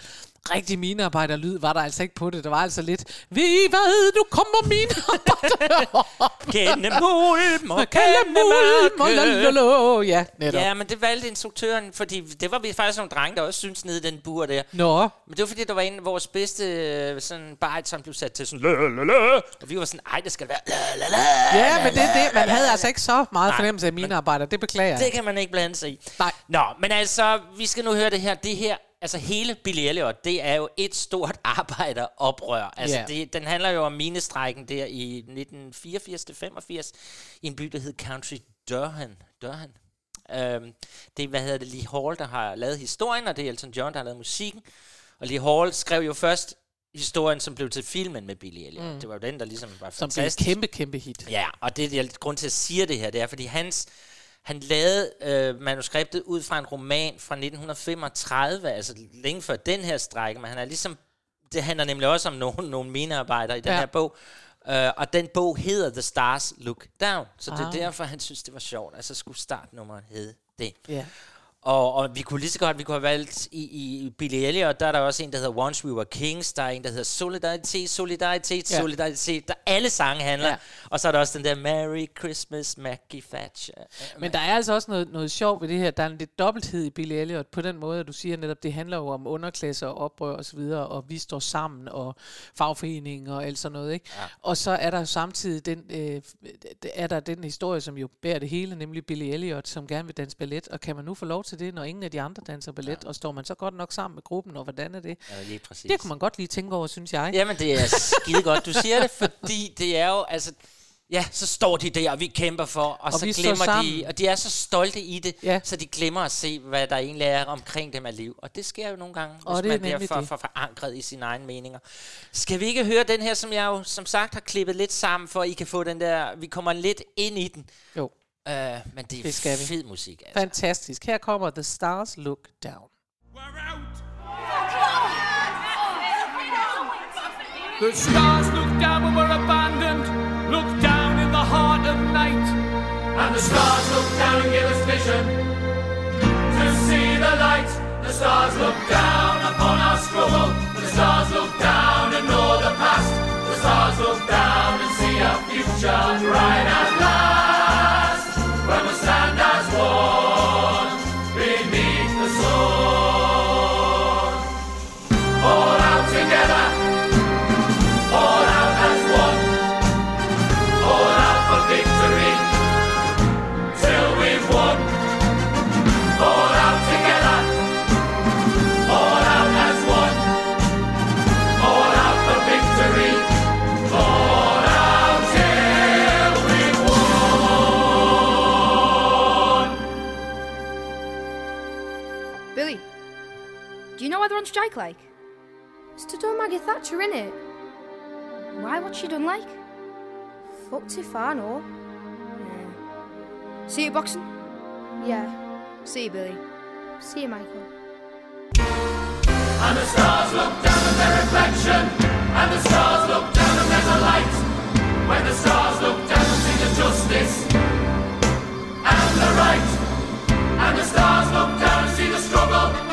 [SPEAKER 1] rigtig minearbejderlyd var der altså ikke på det. Der var altså lidt, vi hvad, nu kommer minearbejder
[SPEAKER 2] Gennem mulm og
[SPEAKER 1] Kalde
[SPEAKER 2] gennem
[SPEAKER 1] mulm og
[SPEAKER 2] mørke.
[SPEAKER 1] lalala. Ja, netop.
[SPEAKER 2] Ja, men det valgte instruktøren, fordi det var vi faktisk nogle drenge, der også syntes nede i den bur der.
[SPEAKER 1] Nå,
[SPEAKER 2] Men det var fordi, der var en af vores bedste øh, sådan, bare som blev sat til sådan, la, la, la. og vi var sådan, ej, det skal være, la, la, la.
[SPEAKER 1] ja, men det er det. Man havde altså ikke så meget
[SPEAKER 2] Nej,
[SPEAKER 1] fornemmelse af minearbejder. Det beklager jeg.
[SPEAKER 2] Det kan man ikke blande sig i.
[SPEAKER 1] Nej.
[SPEAKER 2] Nå, men altså, vi skal nu høre det her. Det her, altså hele Billy Elliot, det er jo et stort arbejderoprør. Altså,
[SPEAKER 1] Ja.
[SPEAKER 2] det, den handler jo om minestrækken der i 1984-85 i en by, der hed Country Durham. Durham. Øhm, det er, hvad hedder det, Lee Hall, der har lavet historien, og det er Elton John, der har lavet musikken. Og Lee Hall skrev jo først historien, som blev til filmen med Billy Elliot. Mm. Det var jo den, der ligesom var
[SPEAKER 1] Som blev et
[SPEAKER 2] fantastisk.
[SPEAKER 1] kæmpe, kæmpe hit.
[SPEAKER 2] Ja, og det er grund til at sige det her, det er, fordi hans, han lavede øh, manuskriptet ud fra en roman fra 1935, altså længe før den her strække, men han er ligesom, det handler nemlig også om nogle, nogle minearbejdere i den
[SPEAKER 1] Ja.
[SPEAKER 2] her bog, øh, og den bog hedder The Stars Look Down, så det er
[SPEAKER 1] Ah.
[SPEAKER 2] derfor, han synes, det var sjovt, altså skulle startnummeret hedde det.
[SPEAKER 1] Ja.
[SPEAKER 2] Og, og vi kunne lige så godt, vi kunne have valgt i, i Billy Elliot, der er der også en, der hedder Once We Were Kings, der er en, der hedder Solidaritet, Solidaritet,
[SPEAKER 1] Ja.
[SPEAKER 2] Solidaritet, der alle sange handler.
[SPEAKER 1] Ja.
[SPEAKER 2] Og så er der også den der Merry Christmas, Maggie Thatcher.
[SPEAKER 1] Men der er altså også noget, noget sjovt ved det her. Der er en lidt dobbelthed i Billy Elliot på den måde, at du siger netop, det handler jo om underklasse og oprør og så videre, og vi står sammen, og fagforening og alt sådan noget, ikke?
[SPEAKER 2] Ja.
[SPEAKER 1] Og så er der jo samtidig den, øh, er der den historie, som jo bærer det hele, nemlig Billy Elliot, som gerne vil danse ballet, og kan man nu få lov til det, når ingen af de andre danser ballet, ja. og står man så godt nok sammen med gruppen, og hvordan er det?
[SPEAKER 2] Ja, lige præcis.
[SPEAKER 1] Det kunne man godt lige tænke over, synes jeg.
[SPEAKER 2] Jamen, det er skide godt, du siger det, fordi det er jo, altså, Ja, så står de der, og vi kæmper for, og, og så glemmer de, og de er så stolte i det,
[SPEAKER 1] Ja.
[SPEAKER 2] så de glemmer at se, hvad der egentlig er omkring dem af liv. Og det sker jo nogle gange,
[SPEAKER 1] Og
[SPEAKER 2] hvis
[SPEAKER 1] det er
[SPEAKER 2] man bliver
[SPEAKER 1] nemlig
[SPEAKER 2] for, for forankret i sine egne meninger. Skal vi ikke høre den her, som jeg jo som sagt har klippet lidt sammen, for I kan få den der, vi kommer lidt ind i den.
[SPEAKER 1] Jo,
[SPEAKER 2] Uh, men det er
[SPEAKER 1] Det skal vi.
[SPEAKER 2] musik, altså.
[SPEAKER 1] fantastisk. Her kommer The Stars Look Down.
[SPEAKER 4] The stars looked down when we're abandoned, looked down in the heart of night. And the stars looked down and gave us vision to see the light. The stars look down upon our struggle. The stars look down and know the past. The stars look down and see a future bright at last.
[SPEAKER 5] Strike like? It's to do Maggie Thatcher, innit? Why? What's she done like? Fucked if I know. Yeah. See you boxing? Yeah. See you, Billy. See you, Michael.
[SPEAKER 4] And the stars look down at their reflection. And the stars look down and there's a light. When the stars look down and see the justice and the right. And the stars look down and see the struggle.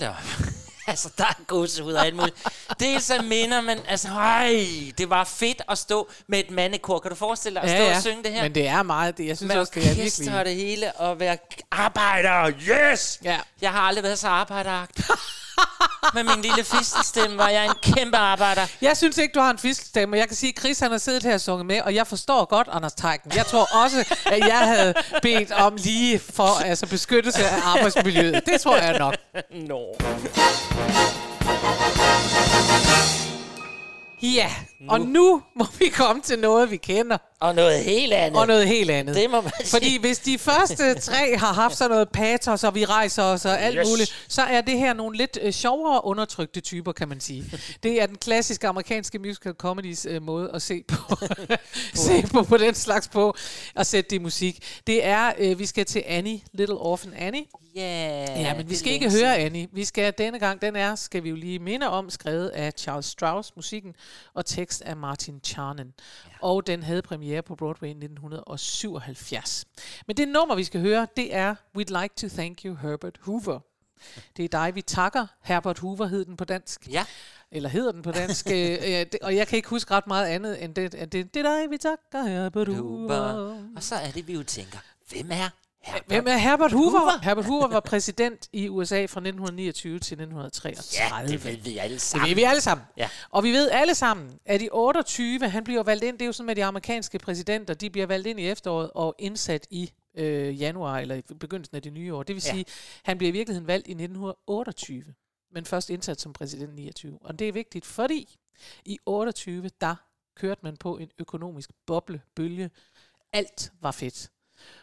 [SPEAKER 2] Hold da op. altså, der er gåsehud og alt muligt. Det er så minder, men altså, ej, det var fedt at stå med et mandekor. Kan du forestille dig at stå og synge det her?
[SPEAKER 1] Men det er meget det. Jeg synes
[SPEAKER 2] med
[SPEAKER 1] også, det er virkelig...
[SPEAKER 2] og det hele, og være arbejder. Yes!
[SPEAKER 1] Ja.
[SPEAKER 2] Jeg har aldrig været så arbejderagtig. Med min lille fistelstemme var jeg en kæmpe arbejder.
[SPEAKER 1] Jeg synes ikke, du har en fiskelstemme. Jeg kan sige, at Chris han har siddet her og sunget med, og jeg forstår godt Anders Teigen. Jeg tror også, at jeg havde bedt om lige for altså beskyttelse af arbejdsmiljøet. Det tror jeg nok.
[SPEAKER 2] Nå.
[SPEAKER 1] Ja, og nu må vi komme til noget, vi kender,
[SPEAKER 2] Og noget helt andet.
[SPEAKER 1] og noget helt andet.
[SPEAKER 2] Det må man sige.
[SPEAKER 1] Fordi hvis de første tre har haft sådan noget patos, og vi rejser os og alt
[SPEAKER 2] Yes.
[SPEAKER 1] muligt, så er det her nogle lidt øh, sjovere undertrykte typer, kan man sige. Det er den klassiske amerikanske musical comedies øh, måde at se på, se på, på den slags på, og sætte det i musik. Det er, øh, vi skal til Annie, Little Orphan Annie.
[SPEAKER 2] Yeah,
[SPEAKER 1] Ja, men vi skal ikke høre. Annie. Vi skal denne gang, den er, skal vi jo lige minde om, skrevet af Charles Strauss, musikken, og tekst af Martin Charnen. Ja. Og den havde premiere på Broadway i 1977. Men det nummer, vi skal høre, det er We'd Like to Thank You, Herbert Hoover. Det er dig, vi takker. Herbert Hoover hed den på dansk.
[SPEAKER 2] Ja.
[SPEAKER 1] Eller hedder den på dansk. øh, og jeg kan ikke huske ret meget andet end det. End det, det er dig, vi takker, Herbert Hoover.
[SPEAKER 2] Huber. Og så er det, vi jo tænker, hvem er Herbert?
[SPEAKER 1] Hvem er Herbert Hoover? Hoover? Herbert Hoover var præsident i USA fra 1929 til 1933.
[SPEAKER 2] Ja, det ved vi alle
[SPEAKER 1] Det
[SPEAKER 2] sammen.
[SPEAKER 1] ved vi alle sammen.
[SPEAKER 2] Ja.
[SPEAKER 1] Og vi ved alle sammen, at i 28, han bliver valgt ind, det er jo sådan med de amerikanske præsidenter, de bliver valgt ind i efteråret og indsat i øh, januar, eller i begyndelsen af det nye år. Det vil
[SPEAKER 2] Ja.
[SPEAKER 1] sige, han bliver i virkeligheden valgt i 1928, men først indsat som præsident i 29. Og det er vigtigt, fordi i 28, der kørte man på en økonomisk boblebølge. Alt var fedt.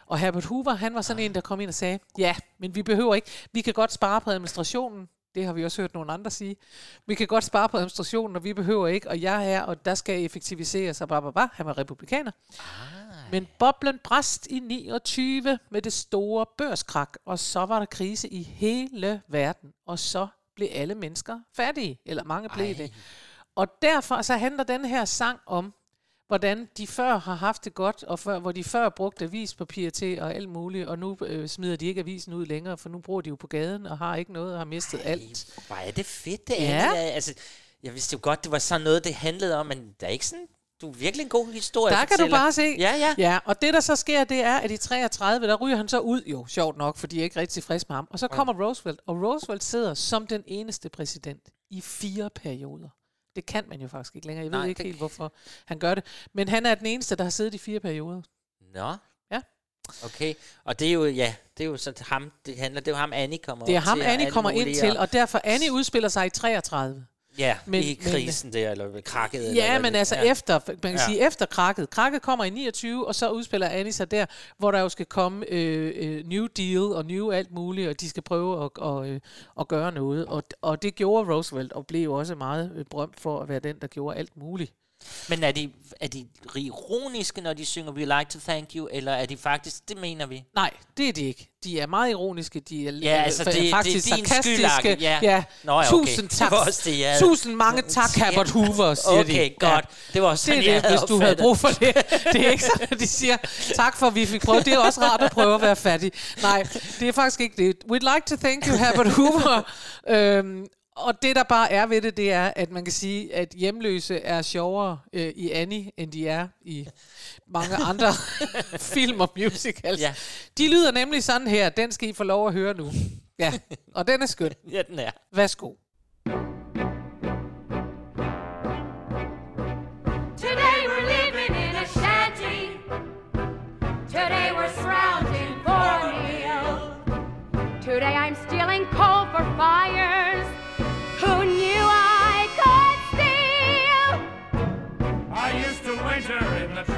[SPEAKER 1] Og Herbert Hoover, han var sådan en, der kom ind og sagde, ja, men vi behøver ikke, vi kan godt spare på administrationen, Det har vi også hørt nogle andre sige. Vi kan godt spare på administrationen, og vi behøver ikke, og jeg er, og der skal effektiviseres, og bare. Han var republikaner. Men boblen brast i 29 med det store børskrak, og så var der krise i hele verden, og så blev alle mennesker fattige, eller mange blev
[SPEAKER 2] Ej.
[SPEAKER 1] det. Og derfor så handler den her sang om, hvordan de før har haft det godt, og før, hvor de før brugte avispapir til og alt muligt, og nu øh, smider de ikke avisen ud længere, for nu bruger de jo på gaden og har ikke noget og har mistet Ej. alt.
[SPEAKER 2] Hvor er det fedt, det
[SPEAKER 1] Ja.
[SPEAKER 2] ja. Altså, jeg vidste jo godt, det var sådan noget, det handlede om, men der er ikke sådan... Du er virkelig en god historie.
[SPEAKER 1] Der kan du bare se.
[SPEAKER 2] Ja, ja.
[SPEAKER 1] Ja, og det der så sker, det er, at i 33, der ryger han så ud, jo, sjovt nok, fordi jeg er ikke rigtig tilfreds med ham. Og så kommer Roosevelt, og Roosevelt sidder som den eneste præsident i fire perioder. Det kan man jo faktisk ikke længere. Jeg ved
[SPEAKER 2] Nej,
[SPEAKER 1] ikke
[SPEAKER 2] det-
[SPEAKER 1] helt, hvorfor han gør det. Men han er den eneste, der har siddet i fire perioder.
[SPEAKER 2] Nå.
[SPEAKER 1] Ja.
[SPEAKER 2] Okay, og det er jo, ja, det er jo så ham, det handler, det er jo ham, Annie kommer
[SPEAKER 1] Det er ham,
[SPEAKER 2] til,
[SPEAKER 1] Annie kommer ind til,
[SPEAKER 2] og
[SPEAKER 1] derfor Annie udspiller sig i 33.
[SPEAKER 2] Ja,
[SPEAKER 1] Men-
[SPEAKER 2] i
[SPEAKER 1] men-
[SPEAKER 2] krisen der, eller ved krakket. eller
[SPEAKER 1] Ja,
[SPEAKER 2] hvad
[SPEAKER 1] men altså
[SPEAKER 2] ja.
[SPEAKER 1] efter, man kan
[SPEAKER 2] Ja.
[SPEAKER 1] sige efter krakket. Krakket kommer i 29, og så udspiller Annie sig der, hvor der jo skal komme øh, øh, New Deal og New alt muligt, og de skal prøve at, og, øh, at gøre noget. Og, og det gjorde Roosevelt, og blev jo også meget øh, berømt for at være den, der gjorde alt muligt.
[SPEAKER 2] Men er de, er de ironiske, når de synger We like to thank you, eller er de faktisk, det mener vi?
[SPEAKER 1] Nej, det er de ikke. De er meget ironiske, de er
[SPEAKER 2] Ja, altså,
[SPEAKER 1] øh,
[SPEAKER 2] det- det er
[SPEAKER 1] faktisk
[SPEAKER 2] din
[SPEAKER 1] sarkastiske.
[SPEAKER 2] skyld, ja.
[SPEAKER 1] ja.
[SPEAKER 2] Nå ja, okay.
[SPEAKER 1] Tusind
[SPEAKER 2] Det
[SPEAKER 1] tak.
[SPEAKER 2] var også det, jeg-
[SPEAKER 1] Tusind mange tak, Herbert Hoover, siger de.
[SPEAKER 2] Okay, godt. Det var også
[SPEAKER 1] Det
[SPEAKER 2] sådan, jeg
[SPEAKER 1] det,
[SPEAKER 2] havde
[SPEAKER 1] hvis du havde brug for det. Det er ikke sådan, at de siger, tak for, at vi fik prøvet. Det er også rart at prøve at være fattig. Nej, det er faktisk ikke det. We'd like to thank you, Herbert Hoover. øhm, og det, der bare er ved det, det er, at man kan sige, at hjemløse er sjovere øh, i Annie, end de er i mange andre film og musicals.
[SPEAKER 2] Ja.
[SPEAKER 1] De lyder nemlig sådan her. Den skal I få lov at høre nu. Ja, og den er skøn.
[SPEAKER 2] Ja, den er.
[SPEAKER 1] Værsgo.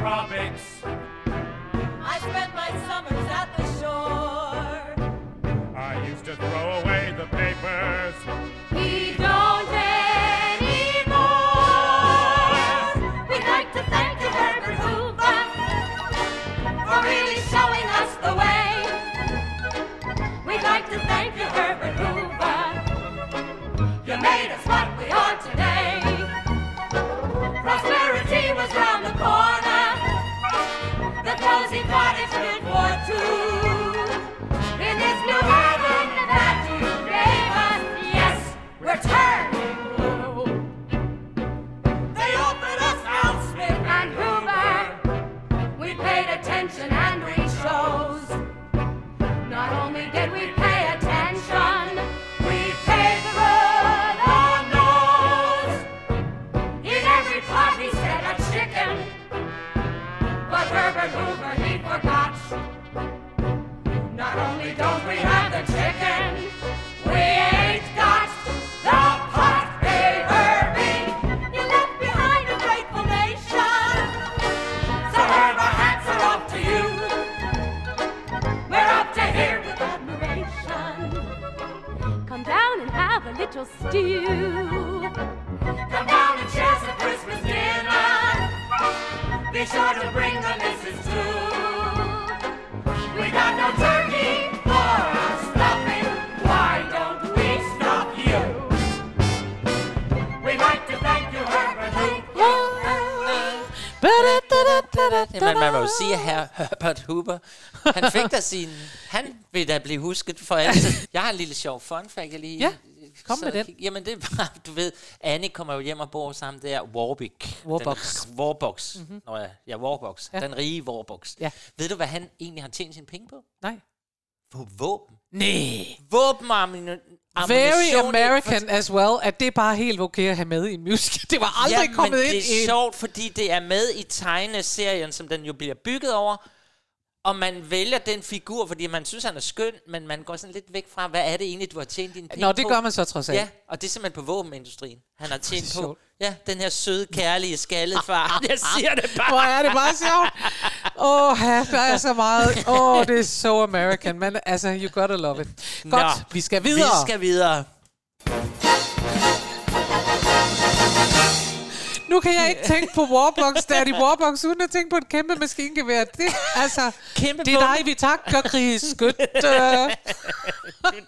[SPEAKER 6] Tropics.
[SPEAKER 7] I spent my summers at the shore.
[SPEAKER 6] I used to throw away the papers.
[SPEAKER 7] He don't anymore. We'd like to thank you, Herbert Hoover, for really showing us the way. We'd like to thank you, Herbert Hoover. You made us what we are today. Prosperity was round the corner. The cozy cottage meant for two. In this new heaven that you gave us, yes, we're little. Come down and share some Christmas dinner. Be sure to bring the missus too. We got no turkey for our stuffing. Why don't we stop you? We'd like to thank you, Herbert Hoover.
[SPEAKER 2] Jamen, man må jo sige, at her Herbert Hoover, han fik da sin... Han vil da blive husket for altid. Jeg har en lille sjov fun fact, jeg lige...
[SPEAKER 1] Ja, kom
[SPEAKER 2] sad
[SPEAKER 1] med den.
[SPEAKER 2] Jamen, det er bare, du ved, Annie kommer jo hjem og bor sammen der, Warwick.
[SPEAKER 1] Warbox.
[SPEAKER 2] Den, Warbox. Mm-hmm. Nå ja, ja, Warbox.
[SPEAKER 1] Ja.
[SPEAKER 2] Den rige Warbox.
[SPEAKER 1] Ja.
[SPEAKER 2] Ved du, hvad han egentlig har tjent sine penge på?
[SPEAKER 1] Nej.
[SPEAKER 2] På våben.
[SPEAKER 1] Nej.
[SPEAKER 2] Våben
[SPEAKER 1] Very
[SPEAKER 2] i-
[SPEAKER 1] American as well, at det er bare helt okay at have med i en musical. Det var aldrig
[SPEAKER 2] ja,
[SPEAKER 1] kommet
[SPEAKER 2] men
[SPEAKER 1] ind
[SPEAKER 2] det er
[SPEAKER 1] i...
[SPEAKER 2] sjovt, fordi det er med i tegneserien, som den jo bliver bygget over. Og man vælger den figur, fordi man synes, han er skøn, men man går sådan lidt væk fra, hvad er det egentlig, du har tjent dine penge
[SPEAKER 1] Nå, det
[SPEAKER 2] på?
[SPEAKER 1] gør man så trods alt.
[SPEAKER 2] Ja, og det er simpelthen på våbenindustrien. Han har tjent på.
[SPEAKER 1] sjovt.
[SPEAKER 2] Ja, den her søde, kærlige, skaldede far. Jeg siger det bare.
[SPEAKER 1] Hvor er det bare sjovt. Åh, oh, der er så meget. Åh, oh, det er so American. Men altså, you gotta love it. Godt,
[SPEAKER 2] Nå,
[SPEAKER 1] vi skal videre.
[SPEAKER 2] Vi skal videre.
[SPEAKER 1] Nu kan jeg ikke tænke på Warbox, Daddy Warbox, uden at tænke på et kæmpe maskingevær. Det, altså,
[SPEAKER 2] Kæmpe
[SPEAKER 1] det er
[SPEAKER 2] bombe.
[SPEAKER 1] dig, vi takker, Chris. Skyt.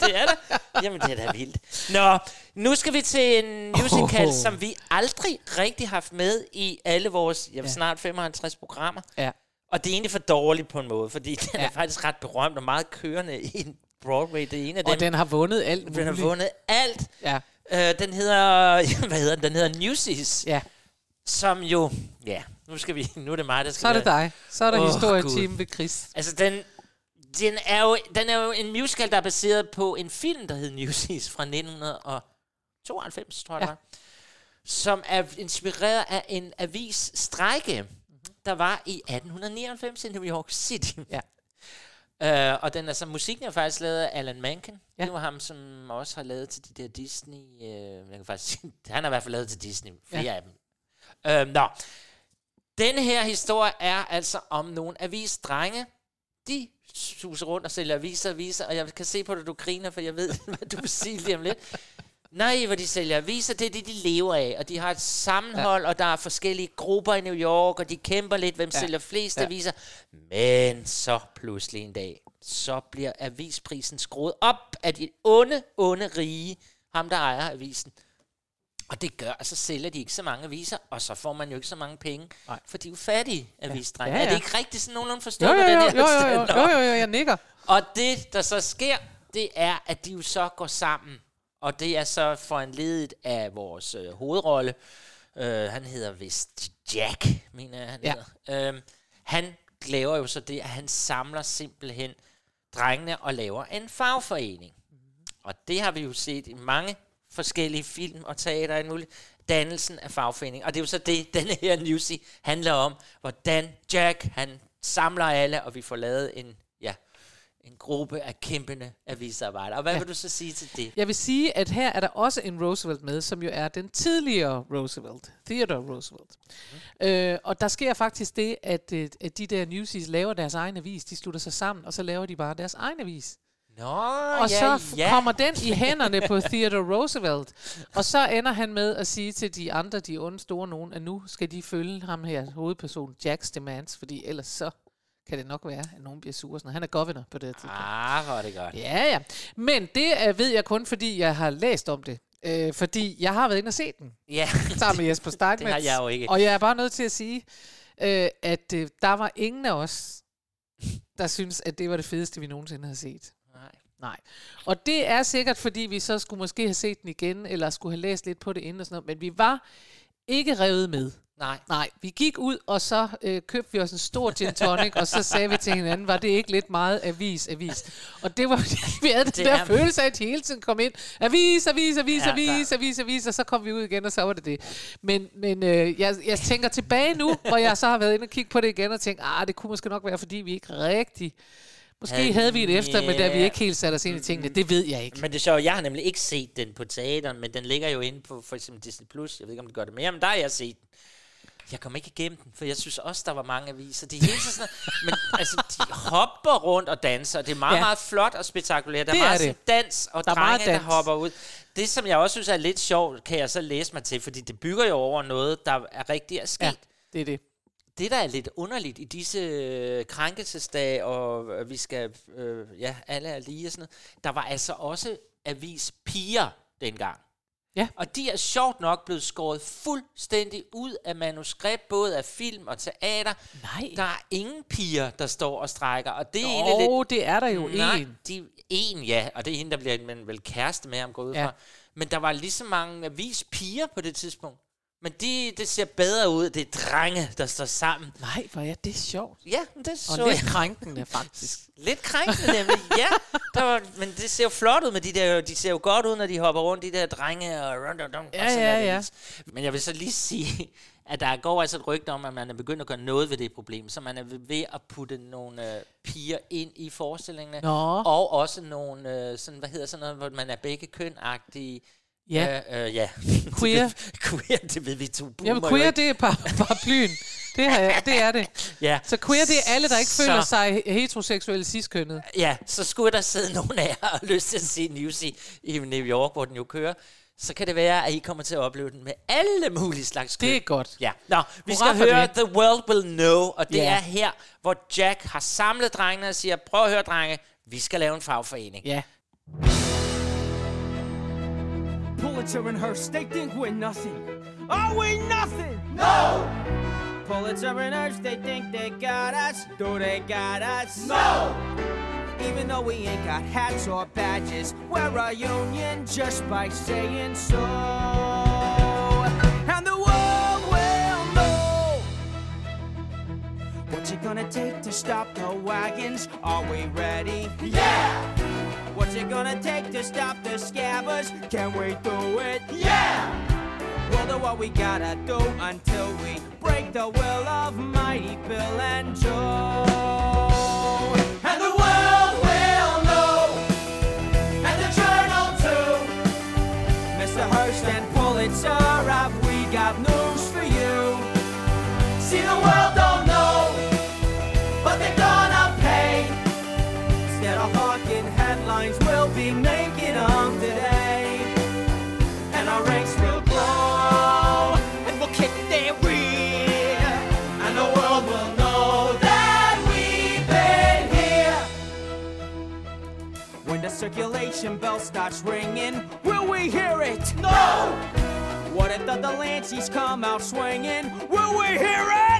[SPEAKER 2] det er da. Jamen, det er da vildt. Nå, nu skal vi til en musical,
[SPEAKER 1] Oh.
[SPEAKER 2] som vi aldrig rigtig har haft med i alle vores ja,
[SPEAKER 1] Ja.
[SPEAKER 2] snart 55 programmer.
[SPEAKER 1] Ja.
[SPEAKER 2] Og det er egentlig for dårligt på en måde, fordi den ja. Er faktisk ret berømt og meget kørende i Broadway. Det er en af dem,
[SPEAKER 1] Og den har vundet alt muligt.
[SPEAKER 2] den har vundet alt.
[SPEAKER 1] Ja.
[SPEAKER 2] Øh, den hedder, hvad hedder den? Den hedder Newsies,
[SPEAKER 1] ja.
[SPEAKER 2] Som jo, ja, nu skal vi, nu er det mig, der skal
[SPEAKER 1] Så er det
[SPEAKER 2] være-
[SPEAKER 1] dig. Så er der oh, historietime ved Chris.
[SPEAKER 2] Altså, den, den, er jo, den er jo en musical, der er baseret på en film, der hed Newsies fra 1992, tror jeg,
[SPEAKER 1] Ja.
[SPEAKER 2] det var. Som er inspireret af en avis strække, der var i 1899 i New York City.
[SPEAKER 1] Ja.
[SPEAKER 2] Uh, og den er så, musikken er faktisk lavet af Alan Menken.
[SPEAKER 1] Ja.
[SPEAKER 2] Det var ham, som også har lavet til de der Disney... Uh, jeg kan faktisk sige, han har i hvert fald lavet til Disney, flere
[SPEAKER 1] ja.
[SPEAKER 2] af dem. Uh, nå. Den her historie er altså om nogle avisdrenge, de suser rundt og sælger aviser og aviser, og jeg kan se på dig, du griner, for jeg ved, hvad du vil sige lige om lidt. Nej, hvor de sælger aviser, det er det, de lever af, og de har et sammenhold, ja. og der er forskellige grupper i New York, og de kæmper lidt, hvem ja. Sælger flest
[SPEAKER 1] ja.
[SPEAKER 2] aviser. Men så pludselig en dag, så bliver avisprisen skruet op af de onde, onde rige, ham der ejer avisen. Og det gør, at så sælger de ikke så mange aviser, og så får man jo ikke så mange penge,
[SPEAKER 1] Nej.
[SPEAKER 2] for de er jo fattige avisdrenge.
[SPEAKER 1] Ja,
[SPEAKER 2] Ja, ja. Er det ikke rigtigt sådan nogenlunde forstået
[SPEAKER 1] jo,
[SPEAKER 2] på
[SPEAKER 1] jo,
[SPEAKER 2] den
[SPEAKER 1] jo,
[SPEAKER 2] her?
[SPEAKER 1] jo, jo, jo, jo, jeg nikker.
[SPEAKER 2] Og det, der så sker, det er, at de jo så går sammen. Og det er så foranledet af vores øh, hovedrolle. Øh, han hedder vist Jack, mener jeg, han
[SPEAKER 1] Ja.
[SPEAKER 2] hedder. Øh, han laver jo så det, at han samler simpelthen drengene og laver en fagforening. Og det har vi jo set i mange forskellige film og teater og muligt. Dannelsen af fagforening. Og det er jo så det, denne her newsy handler om. Hvordan Jack, han samler alle, og vi får lavet en, ja, en gruppe af kæmpende avisarbejdere. Og hvad
[SPEAKER 1] Ja.
[SPEAKER 2] ja. vil du så sige til det?
[SPEAKER 1] Jeg vil sige, at her er der også en Roosevelt med, som jo er den tidligere Roosevelt. Theodore Roosevelt. Mm. Øh, og der sker faktisk det, at, øh, at de der newsies laver deres egen avis. De slutter sig sammen, og så laver de bare deres egen avis.
[SPEAKER 2] Nå,
[SPEAKER 1] og
[SPEAKER 2] ja,
[SPEAKER 1] så
[SPEAKER 2] ja.
[SPEAKER 1] kommer den i hænderne på Theodore Roosevelt. Og så ender han med at sige til de andre, de onde store nogen, at nu skal de følge ham her, hovedperson Jacks demands, fordi ellers så kan det nok være, at nogen bliver sure. Sådan. Han er governor på det tidspunkt.
[SPEAKER 2] Ah, hvor er det godt.
[SPEAKER 1] Ja, ja. Men det øh, ved jeg kun, fordi jeg har læst om det. Øh, fordi jeg har været inde og set den,
[SPEAKER 2] Ja,
[SPEAKER 1] sammen med Jesper Steinmetz.
[SPEAKER 2] det har jeg jo ikke.
[SPEAKER 1] Og jeg er bare nødt til at sige, øh, at øh, der var ingen af os, der synes, at det var det fedeste, vi nogensinde havde set.
[SPEAKER 2] Nej.
[SPEAKER 1] Og det er sikkert, fordi vi så skulle måske have set den igen, eller skulle have læst lidt på det inden og sådan noget, men vi var ikke revet med.
[SPEAKER 2] Nej.
[SPEAKER 1] Nej, vi gik ud, og så øh, købte vi os en stor gin tonic, og så sagde vi til hinanden, var det ikke lidt meget avis, avis? Og det var, vi havde den
[SPEAKER 2] Det
[SPEAKER 1] der
[SPEAKER 2] er-
[SPEAKER 1] følelse af, at hele tiden kom ind, avis, avis, avis,
[SPEAKER 2] Ja,
[SPEAKER 1] avis, avis, avis, og så kom vi ud igen, og så var det det. Men, men øh, jeg, jeg tænker tilbage nu, hvor jeg så har været inde og kigge på det igen, og tænkt, ah, det kunne måske nok være, fordi vi ikke rigtig... Måske
[SPEAKER 2] Havde-
[SPEAKER 1] havde vi et efter, men da vi ikke helt satte os ind i tingene, det ved jeg ikke.
[SPEAKER 2] Men det er sjovt, jeg har nemlig ikke set den på teateren, men den ligger jo inde på for eksempel Disney+. Plus. Jeg ved ikke, om det gør det mere, men der har jeg set den. Jeg kom ikke igennem den, for jeg synes også, der var mange aviser. De er hele tiden sådan, men altså, de hopper rundt og danser. Det er meget,
[SPEAKER 1] Ja.
[SPEAKER 2] meget flot og spektakulært. Der
[SPEAKER 1] Det
[SPEAKER 2] er
[SPEAKER 1] er
[SPEAKER 2] meget
[SPEAKER 1] det.
[SPEAKER 2] sådan dans, og
[SPEAKER 1] Der er
[SPEAKER 2] drenge,
[SPEAKER 1] meget
[SPEAKER 2] der
[SPEAKER 1] dans.
[SPEAKER 2] hopper ud. Det, som jeg også synes er lidt sjovt, kan jeg så læse mig til, fordi det bygger jo over noget, der er rigtig er sket.
[SPEAKER 1] Ja, det er det.
[SPEAKER 2] Det, der er lidt underligt i disse øh, krænkelsesdage, og øh, vi skal, øh, ja, alle er lige og sådan noget, der var altså også avispiger dengang.
[SPEAKER 1] Ja.
[SPEAKER 2] Og de er sjovt nok blevet skåret fuldstændig ud af manuskript, både af film og teater.
[SPEAKER 1] Nej.
[SPEAKER 2] Der er ingen piger, der står og strækker, og det er egentlig lidt...
[SPEAKER 1] Det er der jo
[SPEAKER 2] Nej,
[SPEAKER 1] en.
[SPEAKER 2] de, en, ja, og det er hende, der bliver man vel kæreste med ham, går ud
[SPEAKER 1] Ja.
[SPEAKER 2] fra. Men der var lige så mange avispiger på det tidspunkt. Men de, det ser bedre ud. Det er drenge, der står sammen.
[SPEAKER 1] Nej, hvor er det sjovt.
[SPEAKER 2] Ja, men det så
[SPEAKER 1] Og lidt
[SPEAKER 2] jeg.
[SPEAKER 1] krænkende, faktisk.
[SPEAKER 2] Lidt krænkende nemlig, ja. Der var, men det ser jo flot ud med de der, de ser jo godt ud, når de hopper rundt, de der drenge og run, run, run,
[SPEAKER 1] Ja,
[SPEAKER 2] og sådan
[SPEAKER 1] ja, ja.
[SPEAKER 2] Men jeg vil så lige sige, at der går altså et rygte om, at man er begyndt at gøre noget ved det problem, så man er ved at putte nogle øh, piger ind i forestillingerne,
[SPEAKER 1] Nå.
[SPEAKER 2] og også nogle, øh, sådan, hvad hedder sådan noget, hvor man er begge køn-agtige.
[SPEAKER 1] Ja.
[SPEAKER 2] Øh, øh, ja.
[SPEAKER 1] Queer.
[SPEAKER 2] queer, det ved vi to boomer
[SPEAKER 1] Jamen, queer, det er par, paraplyen. Det, jeg, det er det.
[SPEAKER 2] Ja.
[SPEAKER 1] Så queer, det er alle, der ikke
[SPEAKER 2] Så-
[SPEAKER 1] føler sig heteroseksuelle ciskønnet.
[SPEAKER 2] Ja, så skulle der sidde nogen af jer og lyst til at se Newsy i New York, hvor den jo kører. så kan det være, at I kommer til at opleve den med alle mulige slags køn.
[SPEAKER 1] Det er godt.
[SPEAKER 2] Ja. Nå, vi
[SPEAKER 1] Hurra
[SPEAKER 2] skal høre
[SPEAKER 1] det.
[SPEAKER 2] The World Will Know, og det
[SPEAKER 1] Ja.
[SPEAKER 2] er her, hvor Jack har samlet drengene og siger, prøv at høre, drenge, vi skal lave en fagforening.
[SPEAKER 1] Ja.
[SPEAKER 8] Pulitzer and Hearst, they think we're nothing. Are we nothing? No! Pulitzer and Hearst, they think they got us. Do they got us? No! Even though we ain't got hats or badges, we're a union just by saying so. And the world will know What's it gonna take to stop the wagons? Are we ready? Yeah! It gonna take to stop the scabbers? Can we do it? Yeah! We'll do what we gotta do until we break the will of mighty Bill and Joe. Circulation bell starts ringing, will we hear it?
[SPEAKER 4] No,
[SPEAKER 8] What if the Delanceys come out swinging? Will we hear it?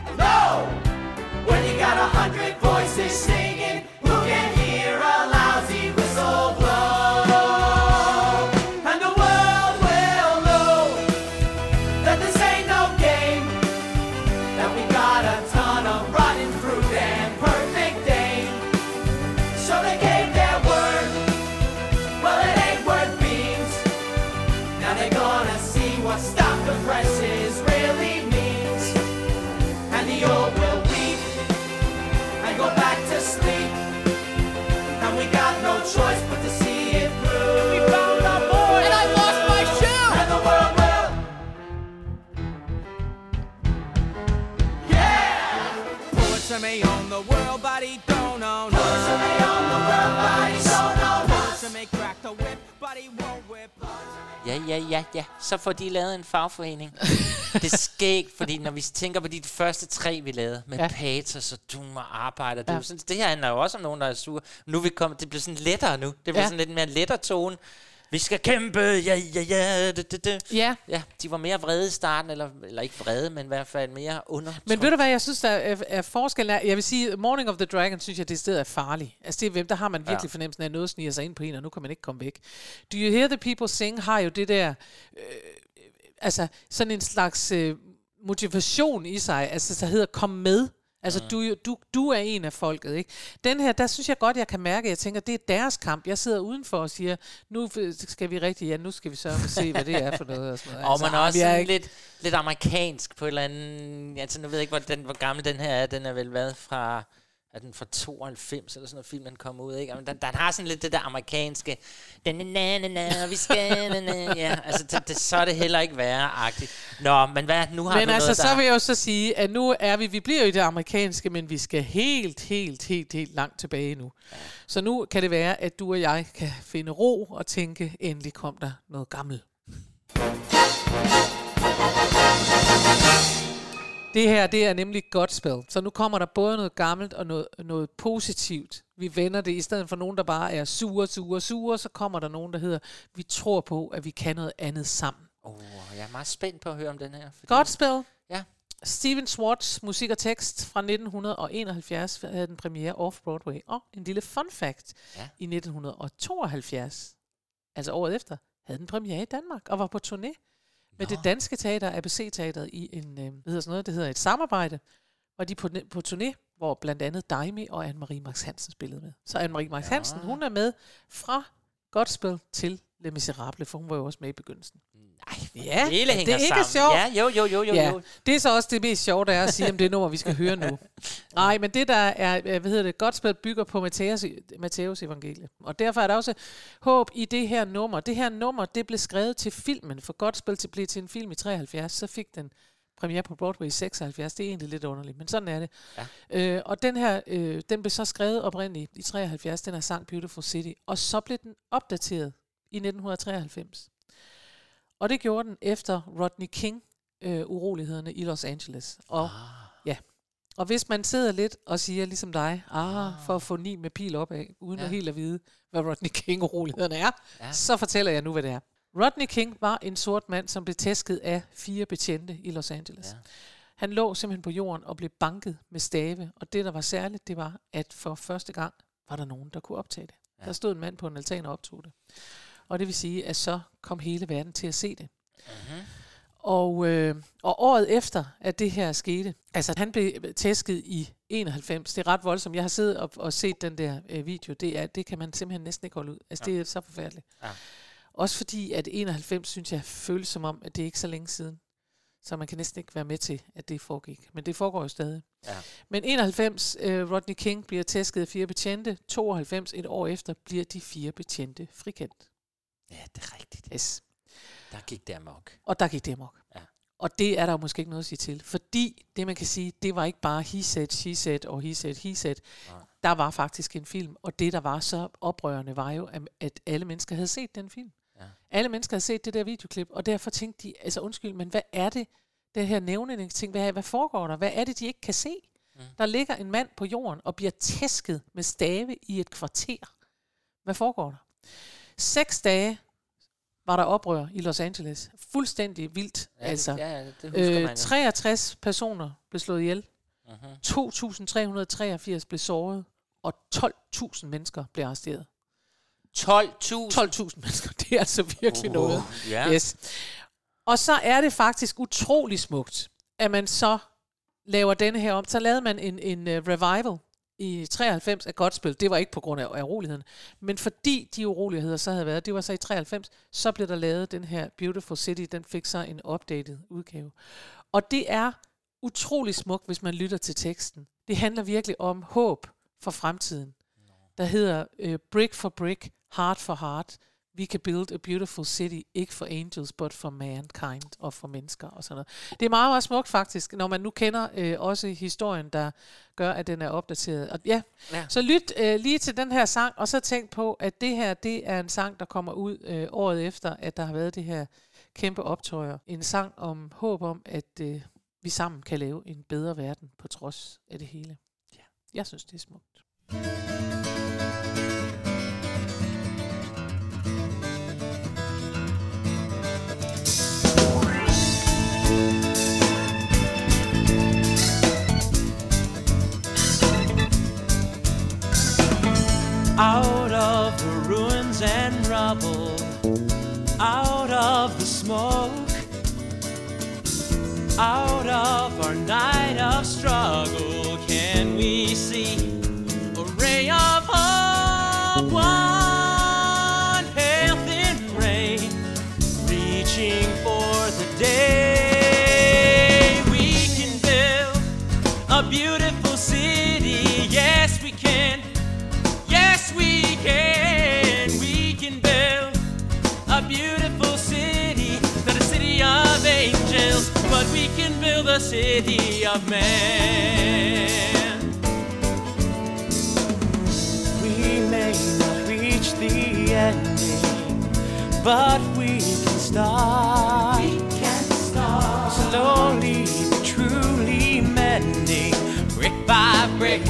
[SPEAKER 2] Ja, ja, ja. Så får de lavet en fagforening. det er skægt, fordi når vi tænker på de første tre, vi lavede, med
[SPEAKER 1] Ja.
[SPEAKER 2] patos og doom og arbejde, det,
[SPEAKER 1] Ja.
[SPEAKER 2] sådan, det her handler jo også om nogen, der er sure. Nu er vi kommet, det bliver sådan lettere nu. Det bliver
[SPEAKER 1] ja.
[SPEAKER 2] sådan lidt mere lettere tone. Vi skal kæmpe, ja, ja, ja, det, det, det.
[SPEAKER 1] Ja.
[SPEAKER 2] Ja, de var mere vrede i starten, eller, eller ikke vrede, men i hvert fald mere under.
[SPEAKER 1] Men ved du hvad, jeg synes, der er, er forskellen er, jeg vil sige, Morning of the Dragon, synes jeg, det sted er farlig. Altså det er, hvem, der har man virkelig ja. fornemmelsen af, at noget sniger sig ind på en, og nu kan man ikke komme væk. Do You Hear the People Sing har jo det der, øh, altså sådan en slags øh, motivation i sig, altså der hedder kom med. Altså,
[SPEAKER 2] Mm.
[SPEAKER 1] du, du, du er en af folket, ikke? Den her, der synes jeg godt, jeg kan mærke, jeg tænker, det er deres kamp. Jeg sidder udenfor og siger, nu skal vi rigtig, ja, nu skal vi så se, hvad det er for noget. Og, sådan noget.
[SPEAKER 2] Og man er også
[SPEAKER 1] er ikke-
[SPEAKER 2] lidt, lidt amerikansk på et eller andet... Altså, nu ved jeg ikke, hvor, den, hvor gammel den her er. Den er vel været fra... Er den fra 92 eller sådan noget film, den kom ud, ikke? Men den, den har sådan lidt det der amerikanske... Na, na, na, na, vi skal... Na, na, ja, altså, det, det, så er det heller ikke værre-agtigt. Nå, men hvad, nu har
[SPEAKER 1] Men
[SPEAKER 2] du
[SPEAKER 1] altså,
[SPEAKER 2] noget,
[SPEAKER 1] så
[SPEAKER 2] der...
[SPEAKER 1] vil jeg jo så sige, at nu er vi, vi bliver jo i det amerikanske, men vi skal helt, helt, helt, helt langt tilbage nu. Så nu kan det være, at du og jeg kan finde ro og tænke, endelig kom der noget gammelt. Det her, det er nemlig Godspell. Så nu kommer der både noget gammelt og noget, noget positivt. Vi vender det, i stedet for nogen, der bare er sure, sure, sure, så kommer der nogen, der hedder, vi tror på, at vi kan noget andet sammen.
[SPEAKER 2] Oh, jeg er meget spændt på at høre om den her. Fordi...
[SPEAKER 1] Godspell.
[SPEAKER 2] Ja.
[SPEAKER 1] Steven Swartz, musik og tekst fra 1971, havde den premiere off-Broadway. Og en lille fun fact.
[SPEAKER 2] Ja.
[SPEAKER 1] I 1972, altså året efter, havde den premiere i Danmark og var på turné med det danske teater, ABC-teateret, i en, øh, hvad hedder sådan noget, det hedder et samarbejde, og de er på, på turné, hvor blandt andet Daimi og Anne-Marie Max Hansen spillede med. Så Anne-Marie Max Hansen, hun er med fra Godspell til Les Miserables, for hun var jo også med i begyndelsen.
[SPEAKER 2] Nej,
[SPEAKER 1] Ja,
[SPEAKER 2] det hele
[SPEAKER 1] det er ikke
[SPEAKER 2] sammen.
[SPEAKER 1] sjovt.
[SPEAKER 2] Ja, jo, jo, jo, jo,
[SPEAKER 1] Ja,
[SPEAKER 2] jo.
[SPEAKER 1] det er så også det mest sjove, der er at sige om det nummer, vi skal høre nu. Nej, men det der er, øh, hvad hedder det, Godspell bygger på Matthæus, Matthæus evangelie. Og derfor er der også håb i det her nummer. Det her nummer, det blev skrevet til filmen, for Godspell til blev til en film i 73, så fik den premiere på Broadway i 76. Det er egentlig lidt underligt, men sådan er det.
[SPEAKER 2] Ja.
[SPEAKER 1] Øh, og den her, øh, den blev så skrevet oprindeligt i 73, den her sang Beautiful City, og så blev den opdateret i 1993. Og det gjorde den efter Rodney King øh, urolighederne i Los Angeles. Og
[SPEAKER 2] Ah.
[SPEAKER 1] ja. Og hvis man sidder lidt og siger ligesom dig, ah, for at få ni med pil op af, uden
[SPEAKER 2] Ja.
[SPEAKER 1] at helt at vide, hvad Rodney King urolighederne er,
[SPEAKER 2] Ja.
[SPEAKER 1] så fortæller jeg nu, hvad det er. Rodney King var en sort mand, som blev tæsket af fire betjente i Los Angeles.
[SPEAKER 2] Ja.
[SPEAKER 1] Han lå simpelthen på jorden og blev banket med stave, og det, der var særligt, det var, at for første gang var der nogen, der kunne optage det. Ja. Der stod en mand på en altan og optog det. Og det vil sige, at så kom hele verden til at se det.
[SPEAKER 2] Mhm.
[SPEAKER 1] Og, øh, og året efter, at det her skete, altså han blev tæsket i 91, det er ret voldsomt. Jeg har siddet og, og set den der øh, video, det, er, det kan man simpelthen næsten ikke holde ud. Altså ja. det er så forfærdeligt.
[SPEAKER 2] Ja.
[SPEAKER 1] Også fordi, at 91, synes jeg, føles som om, at det er ikke så længe siden. Så man kan næsten ikke være med til, at det foregik. Men det foregår jo stadig.
[SPEAKER 2] Ja.
[SPEAKER 1] Men 91, øh, Rodney King bliver tæsket af fire betjente. 92, et år efter, bliver de fire betjente frikendt.
[SPEAKER 2] Ja, det er rigtigt.
[SPEAKER 1] Yes.
[SPEAKER 2] Der gik det amok.
[SPEAKER 1] Og der gik det amok.
[SPEAKER 2] Ja.
[SPEAKER 1] Og det er der jo måske ikke noget at sige til. Fordi det, man kan sige, det var ikke bare he said, she said og he said, he said.
[SPEAKER 2] Nej.
[SPEAKER 1] Der var faktisk en film, og det, der var så oprørende, var jo, at- alle mennesker havde set den film.
[SPEAKER 2] Ja.
[SPEAKER 1] Alle mennesker havde set det der videoklip, og derfor tænkte de, altså undskyld, men hvad er det, det her nævnende ting, hvad, hvad foregår der? Hvad er det, de ikke kan se? Mm. Der ligger en mand på jorden og bliver tæsket med stave i et kvarter. Hvad foregår der? Seks dage var der oprør i Los Angeles. Fuldstændig vildt.
[SPEAKER 2] Ja, det-
[SPEAKER 1] altså,
[SPEAKER 2] ja, ja, det husker man jo.
[SPEAKER 1] 63 personer blev slået ihjel.
[SPEAKER 2] Mhm.
[SPEAKER 1] 2.383 blev såret. Og 12.000 mennesker blev arresteret.
[SPEAKER 2] 12.000?
[SPEAKER 1] 12.000 mennesker. Det er altså virkelig
[SPEAKER 2] Uh,
[SPEAKER 1] noget.
[SPEAKER 2] ja.
[SPEAKER 1] Yes. Og så er det faktisk utrolig smukt, at man så laver denne her om. Så lavede man en, en uh, revival i 93 af Godspil. Det var ikke på grund af uroligheden. Men fordi de uroligheder så havde været, det var så i 93, så blev der lavet den her Beautiful City. Den fik så en updated udgave. Og det er utrolig smukt, hvis man lytter til teksten. Det handler virkelig om håb for fremtiden. Der hedder uh, Brick for Brick, Heart for Heart. We can build a beautiful city, ikke for angels, but for mankind og for mennesker og sådan noget. Det er meget, meget smukt faktisk, når man nu kender øh, også historien, der gør, at den er opdateret. Og ja,
[SPEAKER 2] Ja.
[SPEAKER 1] så lyt øh, lige til den her sang, og så tænk på, at det her, det er en sang, der kommer ud øh, året efter, at der har været det her kæmpe optøjer. En sang om håb om, at øh, vi sammen kan lave en bedre verden på trods af det hele. Ja. Jeg synes, det er smukt.
[SPEAKER 9] Out of the ruins and rubble, out of the smoke, out of our night of struggle, a city of man. We may not reach the ending, but we can start. We can start slowly but truly mending, brick by brick,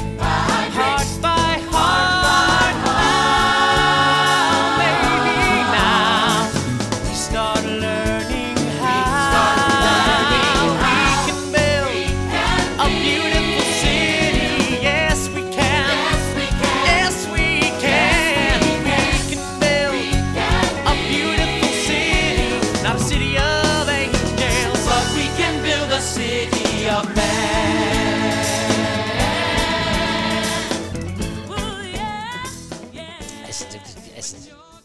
[SPEAKER 2] Altså, det, altså,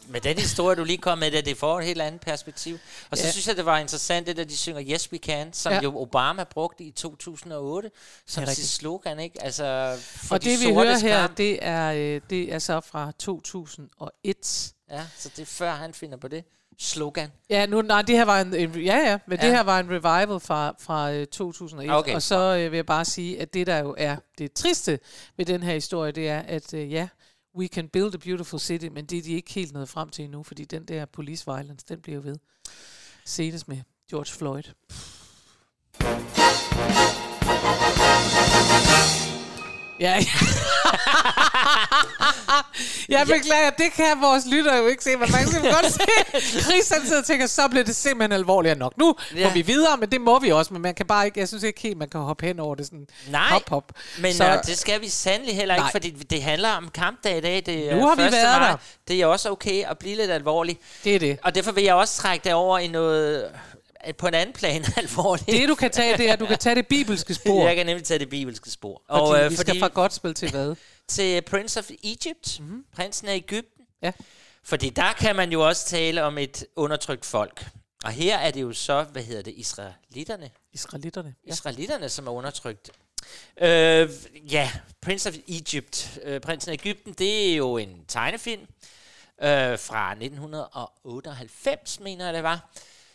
[SPEAKER 2] med den historie, du lige kom med, der, det får et helt andet perspektiv. Og så
[SPEAKER 1] Ja.
[SPEAKER 2] synes jeg, det var interessant, det der de synger Yes We Can, som
[SPEAKER 1] Ja.
[SPEAKER 2] jo Obama brugte i 2008 som
[SPEAKER 1] Det
[SPEAKER 2] sit slogan, ikke? Altså, for
[SPEAKER 1] Og
[SPEAKER 2] de
[SPEAKER 1] det vi hører her,
[SPEAKER 2] kamp.
[SPEAKER 1] det er, øh, det er så fra 2001.
[SPEAKER 2] Ja, så det er før han finder på det slogan.
[SPEAKER 1] Ja, nu, nej, det her var en, en ja, ja, men ja. Det her var en revival fra, fra øh, 2001.
[SPEAKER 2] Okay.
[SPEAKER 1] Og så øh, vil jeg bare sige, at det der jo er det triste ved den her historie, det er, at øh, ja, we can build a beautiful city, men det er de ikke helt nået frem til endnu, fordi den der police violence, den bliver jo ved. Senest med George Floyd. Ja, jeg beklager, det kan vores lyttere jo ikke se, men man kan godt se, Chris han sidder og tænker, så bliver det simpelthen alvorligt nok. Nu ja. Må vi videre, men det må vi også, men man kan bare ikke, jeg synes ikke helt, man kan hoppe hen over det sådan
[SPEAKER 2] Nej,
[SPEAKER 1] hop, hop.
[SPEAKER 2] Men
[SPEAKER 1] Så-
[SPEAKER 2] øh, det skal vi sandelig heller ikke,
[SPEAKER 1] Nej.
[SPEAKER 2] fordi det handler om kampdag i dag. Det er
[SPEAKER 1] Nu har vi
[SPEAKER 2] 1.
[SPEAKER 1] været
[SPEAKER 2] maj.
[SPEAKER 1] der.
[SPEAKER 2] Det er også okay at blive lidt alvorlig.
[SPEAKER 1] Det er det.
[SPEAKER 2] Og derfor vil jeg også trække det over i noget på en anden plan alvorligt.
[SPEAKER 1] Det du kan tage, det er, at du kan tage det bibelske spor.
[SPEAKER 2] Jeg kan nemlig tage det bibelske spor.
[SPEAKER 1] Fordi
[SPEAKER 2] øh,
[SPEAKER 1] vi skal fra godt spil til hvad?
[SPEAKER 2] til Prince of Egypt, mm-hmm. prinsen af Ægypten.
[SPEAKER 1] Ja.
[SPEAKER 2] Fordi der kan man jo også tale om et undertrykt folk. Og her er det jo så, hvad hedder det, israelitterne?
[SPEAKER 1] Israelitterne.
[SPEAKER 2] Ja. Israelitterne, som er undertrykt. Øh, ja, Prince of Egypt, øh, prinsen af Ægypten, det er jo en tegnefilm øh, fra 1998, mener jeg det var,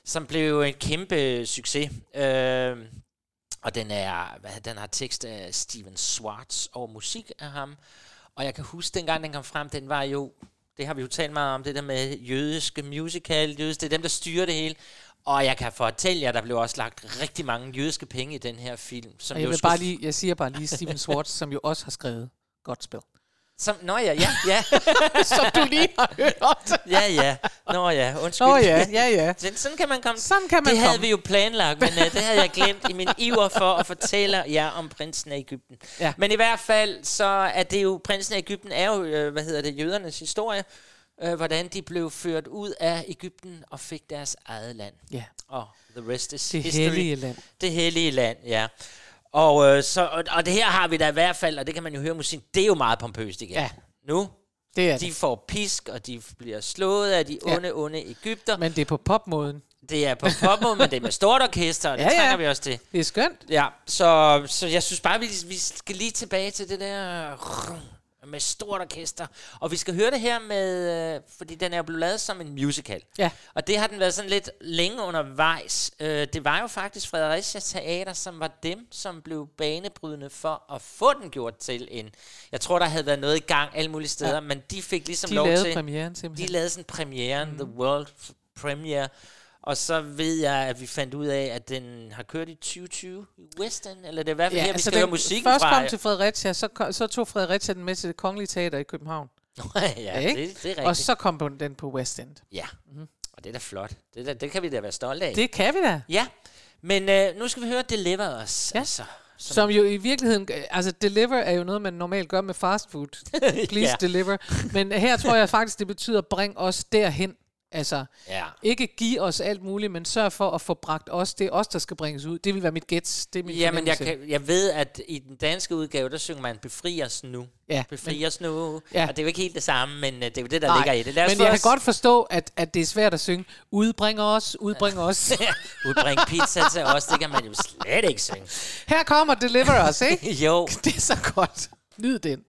[SPEAKER 2] som blev en kæmpe succes. Øh, og den, er, hvad, den har tekst af Steven Swartz og musik af ham. Og jeg kan huske, dengang den kom frem, den var jo, det har vi jo talt meget om, det der med jødiske musical, jødiske, det er dem, der styrer det hele. Og jeg kan fortælle jer, der blev også lagt rigtig mange jødiske penge i den her film. Som
[SPEAKER 1] Og jeg,
[SPEAKER 2] jo
[SPEAKER 1] vil
[SPEAKER 2] skulle
[SPEAKER 1] bare lige, jeg siger bare lige Steven Swartz, som jo også har skrevet godt spil.
[SPEAKER 2] Som, nå ja, ja, ja.
[SPEAKER 1] som du lige har hørt
[SPEAKER 2] ja, ja. Nå ja, undskyld.
[SPEAKER 1] Nå ja, ja, ja.
[SPEAKER 2] Sådan, sådan kan man komme.
[SPEAKER 1] Sådan kan man
[SPEAKER 2] det havde
[SPEAKER 1] komme.
[SPEAKER 2] vi jo planlagt, men uh, det havde jeg glemt i min iver for at fortælle jer om prinsen af Ægypten.
[SPEAKER 1] Ja.
[SPEAKER 2] Men i hvert fald, så er det jo, prinsen af Ægypten er jo, øh, hvad hedder det, jødernes historie. Øh, hvordan de blev ført ud af Ægypten og fik deres eget land.
[SPEAKER 1] Ja.
[SPEAKER 2] Og the rest is
[SPEAKER 1] Det
[SPEAKER 2] history.
[SPEAKER 1] hellige land.
[SPEAKER 2] Det hellige land, ja. Og, øh, så, og, og det her har vi da i hvert fald, og det kan man jo høre musik, det er jo meget pompøst igen.
[SPEAKER 1] Ja.
[SPEAKER 2] Nu,
[SPEAKER 1] Det er
[SPEAKER 2] de
[SPEAKER 1] det.
[SPEAKER 2] får pisk, og de bliver slået af de
[SPEAKER 1] Ja.
[SPEAKER 2] onde, onde Ægypter.
[SPEAKER 1] Men det er på popmåden.
[SPEAKER 2] Det er på popmåde, men det er med stort orkester, og det
[SPEAKER 1] Ja,
[SPEAKER 2] ja,
[SPEAKER 1] ja.
[SPEAKER 2] trænger vi også til.
[SPEAKER 1] Det er skønt.
[SPEAKER 2] Ja, så, så jeg synes bare, vi, vi skal lige tilbage til det der med stort orkester. Og vi skal høre det her med, øh, fordi den er blevet lavet som en musical.
[SPEAKER 1] Ja.
[SPEAKER 2] Og det har den været sådan lidt længe undervejs. Øh, det var jo faktisk Fredericia Teater, som var dem, som blev banebrydende for at få den gjort til en... Jeg tror, der havde været noget i gang alle mulige steder,
[SPEAKER 1] Ja.
[SPEAKER 2] men de fik ligesom
[SPEAKER 1] De
[SPEAKER 2] lov
[SPEAKER 1] lavede
[SPEAKER 2] til...
[SPEAKER 1] premieren simpelthen.
[SPEAKER 2] De lavede sådan premieren, mm. The World Premiere. Og så ved jeg, at vi fandt ud af, at den har kørt i 2020 i West End, eller det er i hvert fald ja, her, vi skal høre musikken
[SPEAKER 1] altså først
[SPEAKER 2] fra.
[SPEAKER 1] kom til Fredericia, så, ko- så tog Fredericia den med til det kongelige teater i København.
[SPEAKER 2] ja,
[SPEAKER 1] Ikke?
[SPEAKER 2] det, det er rigtigt.
[SPEAKER 1] Og så kom den på West End.
[SPEAKER 2] Ja, mm-hmm. og det er da flot. Det, der, det kan vi da være stolte af.
[SPEAKER 1] Det kan vi da.
[SPEAKER 2] Ja, men øh, nu skal vi høre Deliver Us.
[SPEAKER 1] Ja.
[SPEAKER 2] Altså,
[SPEAKER 1] Som jo i virkeligheden, altså deliver er jo noget, man normalt gør med fast food. Please
[SPEAKER 2] Ja.
[SPEAKER 1] deliver. Men her tror jeg faktisk, det betyder, bring os derhen. Altså,
[SPEAKER 2] Ja.
[SPEAKER 1] ikke give os alt muligt, men sørg for at få bragt os. Det er os, der skal bringes ud. Det vil være mit gæt. Det er min
[SPEAKER 2] Jamen, jeg,
[SPEAKER 1] fornemmelse.
[SPEAKER 2] kan, jeg ved, at i den danske udgave, der synger man befri os nu.
[SPEAKER 1] Ja,
[SPEAKER 2] Befri os nu.
[SPEAKER 1] Ja.
[SPEAKER 2] Ja. Og det er jo ikke helt det samme, men øh, det er jo det, der
[SPEAKER 1] Nej,
[SPEAKER 2] ligger i det.
[SPEAKER 1] Men jeg
[SPEAKER 2] os-
[SPEAKER 1] kan godt forstå, at, at det er svært at synge. Udbring os, udbring os.
[SPEAKER 2] Udbring pizza til os, det kan man jo slet ikke synge.
[SPEAKER 1] Her kommer Deliver Us, ikke?
[SPEAKER 2] jo.
[SPEAKER 1] Det er så godt. Nyd den.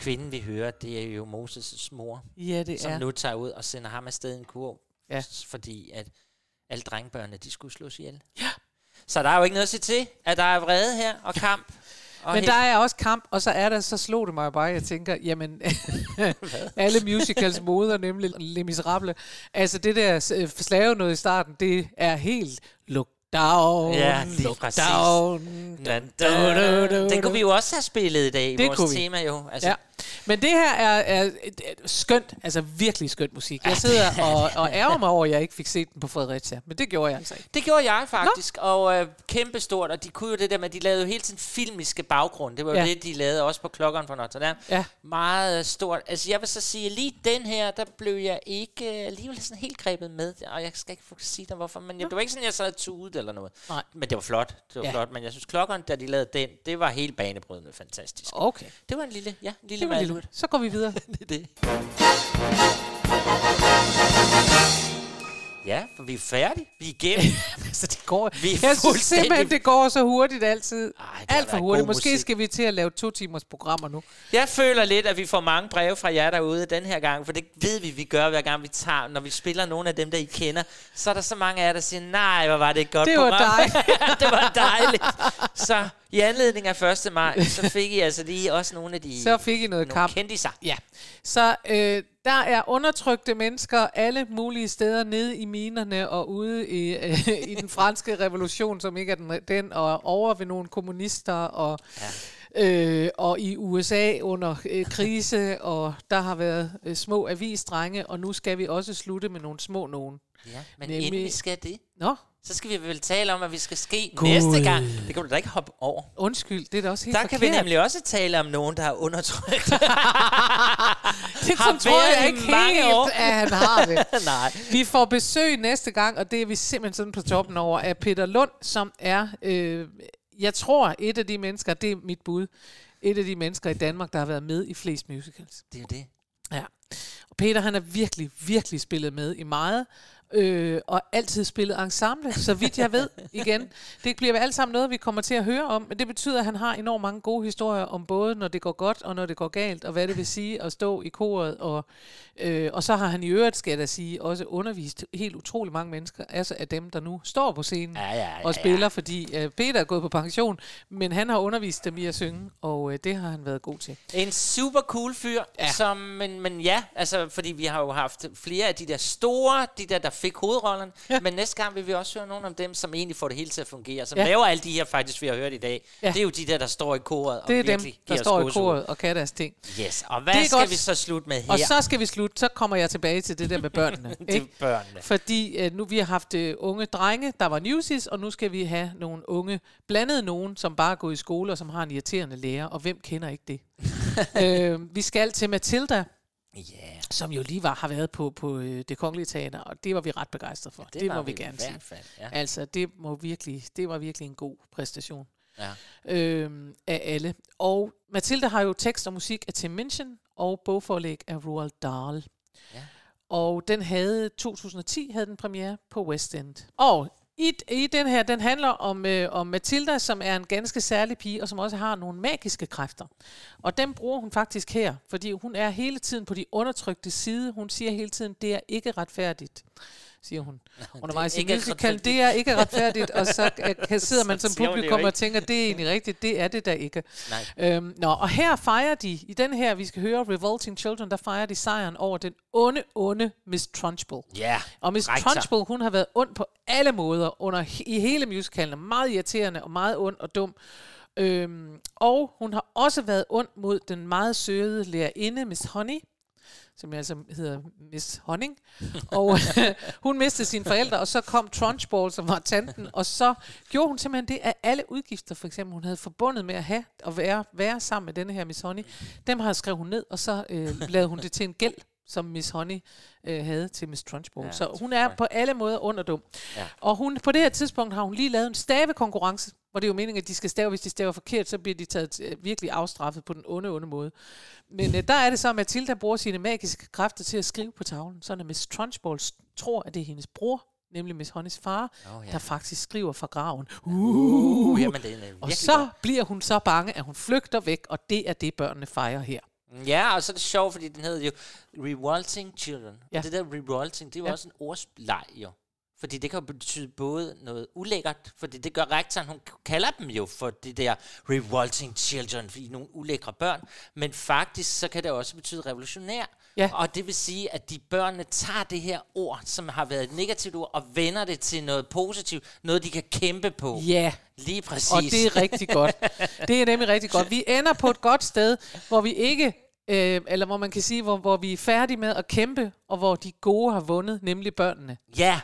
[SPEAKER 2] Kvinden, vi hører, det er jo Moses' mor,
[SPEAKER 1] ja det
[SPEAKER 2] som
[SPEAKER 1] er.
[SPEAKER 2] nu tager ud og sender ham afsted i en kurv.
[SPEAKER 1] Ja.
[SPEAKER 2] Fordi at alle drengebørnene, de skulle slås ihjel. Ja. Så der er jo ikke noget at sige til, at der er vrede her og kamp. Og
[SPEAKER 1] Men
[SPEAKER 2] helt-
[SPEAKER 1] der er også kamp, og så er der, så slog det mig bare, jeg tænker, jamen, alle musicals moder, nemlig Les Miserable. Altså det der øh, slave noget i starten, det er helt look down,
[SPEAKER 2] Ja, lige
[SPEAKER 1] look
[SPEAKER 2] præcis.
[SPEAKER 1] down.
[SPEAKER 2] Da, da, da. Den kunne vi jo også have spillet i dag, i
[SPEAKER 1] Det
[SPEAKER 2] vores tema jo. Altså,
[SPEAKER 1] Ja. Men det her er, er, et skønt, altså virkelig skønt musik. Jeg sidder og, og ærger mig over, at jeg ikke fik set den på Fredericia, men det gjorde jeg altså ikke.
[SPEAKER 2] Det gjorde jeg faktisk, Nå. og øh, kæmpestort, og de kunne jo det der med, at de lavede jo hele tiden filmiske baggrund. Det var jo
[SPEAKER 1] Ja.
[SPEAKER 2] det, de lavede også på klokkeren for Notre Dame.
[SPEAKER 1] Ja.
[SPEAKER 2] Meget øh, stort. Altså jeg vil så sige, lige den her, der blev jeg ikke øh, alligevel sådan helt grebet med, og jeg skal ikke få sige dig hvorfor, men jeg, det var ikke sådan, jeg sad tudet eller noget.
[SPEAKER 1] Nej.
[SPEAKER 2] Men det var flot, det var
[SPEAKER 1] Ja.
[SPEAKER 2] flot, men jeg synes klokkeren, da de lavede den, det var helt banebrydende fantastisk.
[SPEAKER 1] Okay,
[SPEAKER 2] Det var en lille, ja, en lille
[SPEAKER 1] det var lille.
[SPEAKER 2] Malurt.
[SPEAKER 1] Så går vi videre.
[SPEAKER 2] Det er det. Ja, for vi er færdige. Vi er igennem.
[SPEAKER 1] så det går.
[SPEAKER 2] Vi er
[SPEAKER 1] jeg synes simpelthen, det går så hurtigt altid.
[SPEAKER 2] Ej, det
[SPEAKER 1] Alt for hurtigt. Måske
[SPEAKER 2] musik.
[SPEAKER 1] skal vi til at lave to timers programmer nu.
[SPEAKER 2] Jeg føler lidt, at vi får mange breve fra jer derude den her gang, for det ved vi, vi gør hver gang vi tager, når vi spiller nogle af dem, der I kender, så er der så mange af jer, der siger, nej, hvor var det et godt
[SPEAKER 1] Det var
[SPEAKER 2] program.
[SPEAKER 1] dig.
[SPEAKER 2] det var dejligt. Så i anledning af 1. maj, så fik I altså lige også nogle af de
[SPEAKER 1] Så fik I noget
[SPEAKER 2] nogle
[SPEAKER 1] kamp.
[SPEAKER 2] kendte sig.
[SPEAKER 1] Ja. Så øh, der er undertrykte mennesker alle mulige steder nede i minerne og ude i, øh, i den franske revolution, som ikke er den, den og over ved nogle kommunister og ja. øh, og i USA under øh, krise, og der har været øh, små avisdrenge, og nu skal vi også slutte med nogle små nogen.
[SPEAKER 2] Ja, men
[SPEAKER 1] Nemlig-
[SPEAKER 2] inden vi skal det,
[SPEAKER 1] Nå,
[SPEAKER 2] så skal vi vel tale om, hvad vi skal ske
[SPEAKER 1] Gud.
[SPEAKER 2] næste gang. Det kan du da ikke hoppe over.
[SPEAKER 1] undskyld, det er da også helt
[SPEAKER 2] Der
[SPEAKER 1] forkert.
[SPEAKER 2] kan vi nemlig også tale om nogen, der har undertrykt.
[SPEAKER 1] det
[SPEAKER 2] har
[SPEAKER 1] tror jeg ikke
[SPEAKER 2] mange
[SPEAKER 1] helt,
[SPEAKER 2] år.
[SPEAKER 1] at han har det.
[SPEAKER 2] Nej.
[SPEAKER 1] Vi får besøg næste gang, og det er vi simpelthen sådan på toppen over, af Peter Lund, som er, øh, jeg tror, et af de mennesker, det er mit bud, et af de mennesker i Danmark, der har været med i flest musicals.
[SPEAKER 2] Det er jo det.
[SPEAKER 1] Ja. Og Peter, han er virkelig, virkelig spillet med i meget, øh, og altid spillet ensemble, så vidt jeg ved igen. Det bliver alt sammen noget, vi kommer til at høre om, men det betyder, at han har enormt mange gode historier om både, når det går godt og når det går galt, og hvad det vil sige at stå i koret. Og, øh, og så har han i øvrigt, skal jeg da sige, også undervist helt utrolig mange mennesker, altså af dem, der nu står på scenen
[SPEAKER 2] Ja, ja, ja,
[SPEAKER 1] og spiller, fordi øh, Peter er gået på pension, men han har undervist dem i at synge, og øh, det har han været god til.
[SPEAKER 2] En super cool fyr,
[SPEAKER 1] Ja.
[SPEAKER 2] ja. som, men, men ja, altså, fordi vi har jo haft flere af de der store, de der, der fik hovedrollerne,
[SPEAKER 1] Ja.
[SPEAKER 2] men næste gang vil vi også høre nogle af dem, som egentlig får det hele til at fungere, som
[SPEAKER 1] Ja.
[SPEAKER 2] laver alle de her faktisk, vi har hørt i dag.
[SPEAKER 1] Ja.
[SPEAKER 2] Det er jo de der, der står i koret og
[SPEAKER 1] Det er dem,
[SPEAKER 2] virkelig
[SPEAKER 1] der
[SPEAKER 2] giver
[SPEAKER 1] står i koret og kan deres ting.
[SPEAKER 2] Yes, og hvad
[SPEAKER 1] Det
[SPEAKER 2] skal
[SPEAKER 1] godt.
[SPEAKER 2] vi så slutte med her?
[SPEAKER 1] Og så skal vi slutte, så kommer jeg tilbage til det der med børnene. ikke?
[SPEAKER 2] børnene.
[SPEAKER 1] Fordi øh, nu vi har haft øh, unge drenge, der var newsies, og nu skal vi have nogle unge, blandet nogen, som bare går i skole og som har en irriterende lærer, og hvem kender ikke det? øh, vi skal til Matilda,
[SPEAKER 2] Ja,
[SPEAKER 1] som jo lige var, har været på, på øh, det kongelige teater, og det var vi ret begejstrede for. Det, det
[SPEAKER 2] var
[SPEAKER 1] må vi, gerne sige.
[SPEAKER 2] fald, Ja.
[SPEAKER 1] Altså, det, må virkelig, det var virkelig en god præstation
[SPEAKER 2] Ja.
[SPEAKER 1] øhm, af alle. Og Mathilde har jo tekst og musik af Tim Minchin og bogforlæg af Roald Dahl.
[SPEAKER 2] Ja.
[SPEAKER 1] Og den havde 2010 havde den premiere på West End. Og i, i den her, den handler om, øh, om Matilda, som er en ganske særlig pige, og som også har nogle magiske kræfter. Og dem bruger hun faktisk her, fordi hun er hele tiden på de undertrykte side. Hun siger hele tiden, det er ikke retfærdigt siger hun. Undervejs i
[SPEAKER 2] ikke
[SPEAKER 1] musical,
[SPEAKER 2] retfærdigt.
[SPEAKER 1] det er ikke retfærdigt, og så øh, kan, sidder man som publikum og tænker, det er egentlig rigtigt, det er det da ikke.
[SPEAKER 2] Nej.
[SPEAKER 1] Øhm, nå, og her fejrer de, i den her, vi skal høre Revolting Children, der fejrer de sejren over den onde, onde Miss Trunchbull.
[SPEAKER 2] Ja,
[SPEAKER 1] Og Miss
[SPEAKER 2] rektor.
[SPEAKER 1] Trunchbull, hun har været ond på alle måder under, i hele musicalen. Meget irriterende og meget ond og dum. Øhm, og hun har også været ond mod den meget søde lærerinde, Miss Honey, som altså hedder Miss Honning. Og hun mistede sine forældre, og så kom Trunchball, som var tanten, og så gjorde hun simpelthen det, at alle udgifter, for eksempel, hun havde forbundet med at have og være, være sammen med denne her Miss Honey, dem har skrevet hun ned, og så øh, lavede hun det til en gæld, som Miss Honey øh, havde til Miss Trunchbull.
[SPEAKER 2] Ja,
[SPEAKER 1] så hun er på alle måder underdum.
[SPEAKER 2] Ja.
[SPEAKER 1] Og hun, på det her tidspunkt har hun lige lavet en stavekonkurrence, hvor det er jo meningen, at de skal stave. Hvis de staver forkert, så bliver de taget øh, virkelig afstraffet på den onde, onde måde. Men øh, der er det så, at Matilda bruger sine magiske kræfter til at skrive på tavlen, så når Miss Trunchbull tror, at det er hendes bror, nemlig Miss Honeys far, oh,
[SPEAKER 2] ja.
[SPEAKER 1] der faktisk skriver fra graven.
[SPEAKER 2] Uh, jamen, det er
[SPEAKER 1] Og så
[SPEAKER 2] godt.
[SPEAKER 1] bliver hun så bange, at hun flygter væk, og det er det, børnene fejrer her.
[SPEAKER 2] Ja, og så er det sjovt, fordi den hedder jo Revolting Children. Ja. Og det der revolting, det er jo ja. Også en ordsleg, jo. Fordi det kan betyde både noget ulækkert, fordi det gør rektoren, hun kalder dem jo for de der revolting children, fordi nogle ulækre børn, men faktisk så kan det også betyde revolutionær.
[SPEAKER 1] Ja.
[SPEAKER 2] Og det vil sige, at de børnene tager det her ord, som har været et negativt ord, og vender det til noget positivt, noget de kan kæmpe på.
[SPEAKER 1] Ja,
[SPEAKER 2] Lige præcis.
[SPEAKER 1] og det er rigtig godt. Det er nemlig rigtig godt. Vi ender på et godt sted, hvor vi ikke, øh, eller hvor man kan sige, hvor, hvor vi er færdige med at kæmpe, og hvor de gode har vundet, nemlig børnene.
[SPEAKER 2] Ja,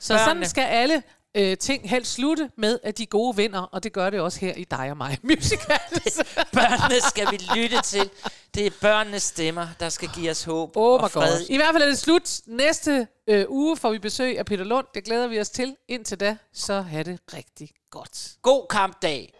[SPEAKER 1] Så
[SPEAKER 2] Børnene.
[SPEAKER 1] sådan skal alle øh, ting helst slutte med, at de gode vinder, og det gør det også her i dig og mig musicals.
[SPEAKER 2] børnene skal vi lytte til. Det er børnenes stemmer, der skal give os håb
[SPEAKER 1] Oh
[SPEAKER 2] og fred.
[SPEAKER 1] God. I hvert fald er det slut. Næste øh, uge får vi besøg af Peter Lund. Det glæder vi os til. Indtil da, så have det rigtig godt.
[SPEAKER 2] God kampdag.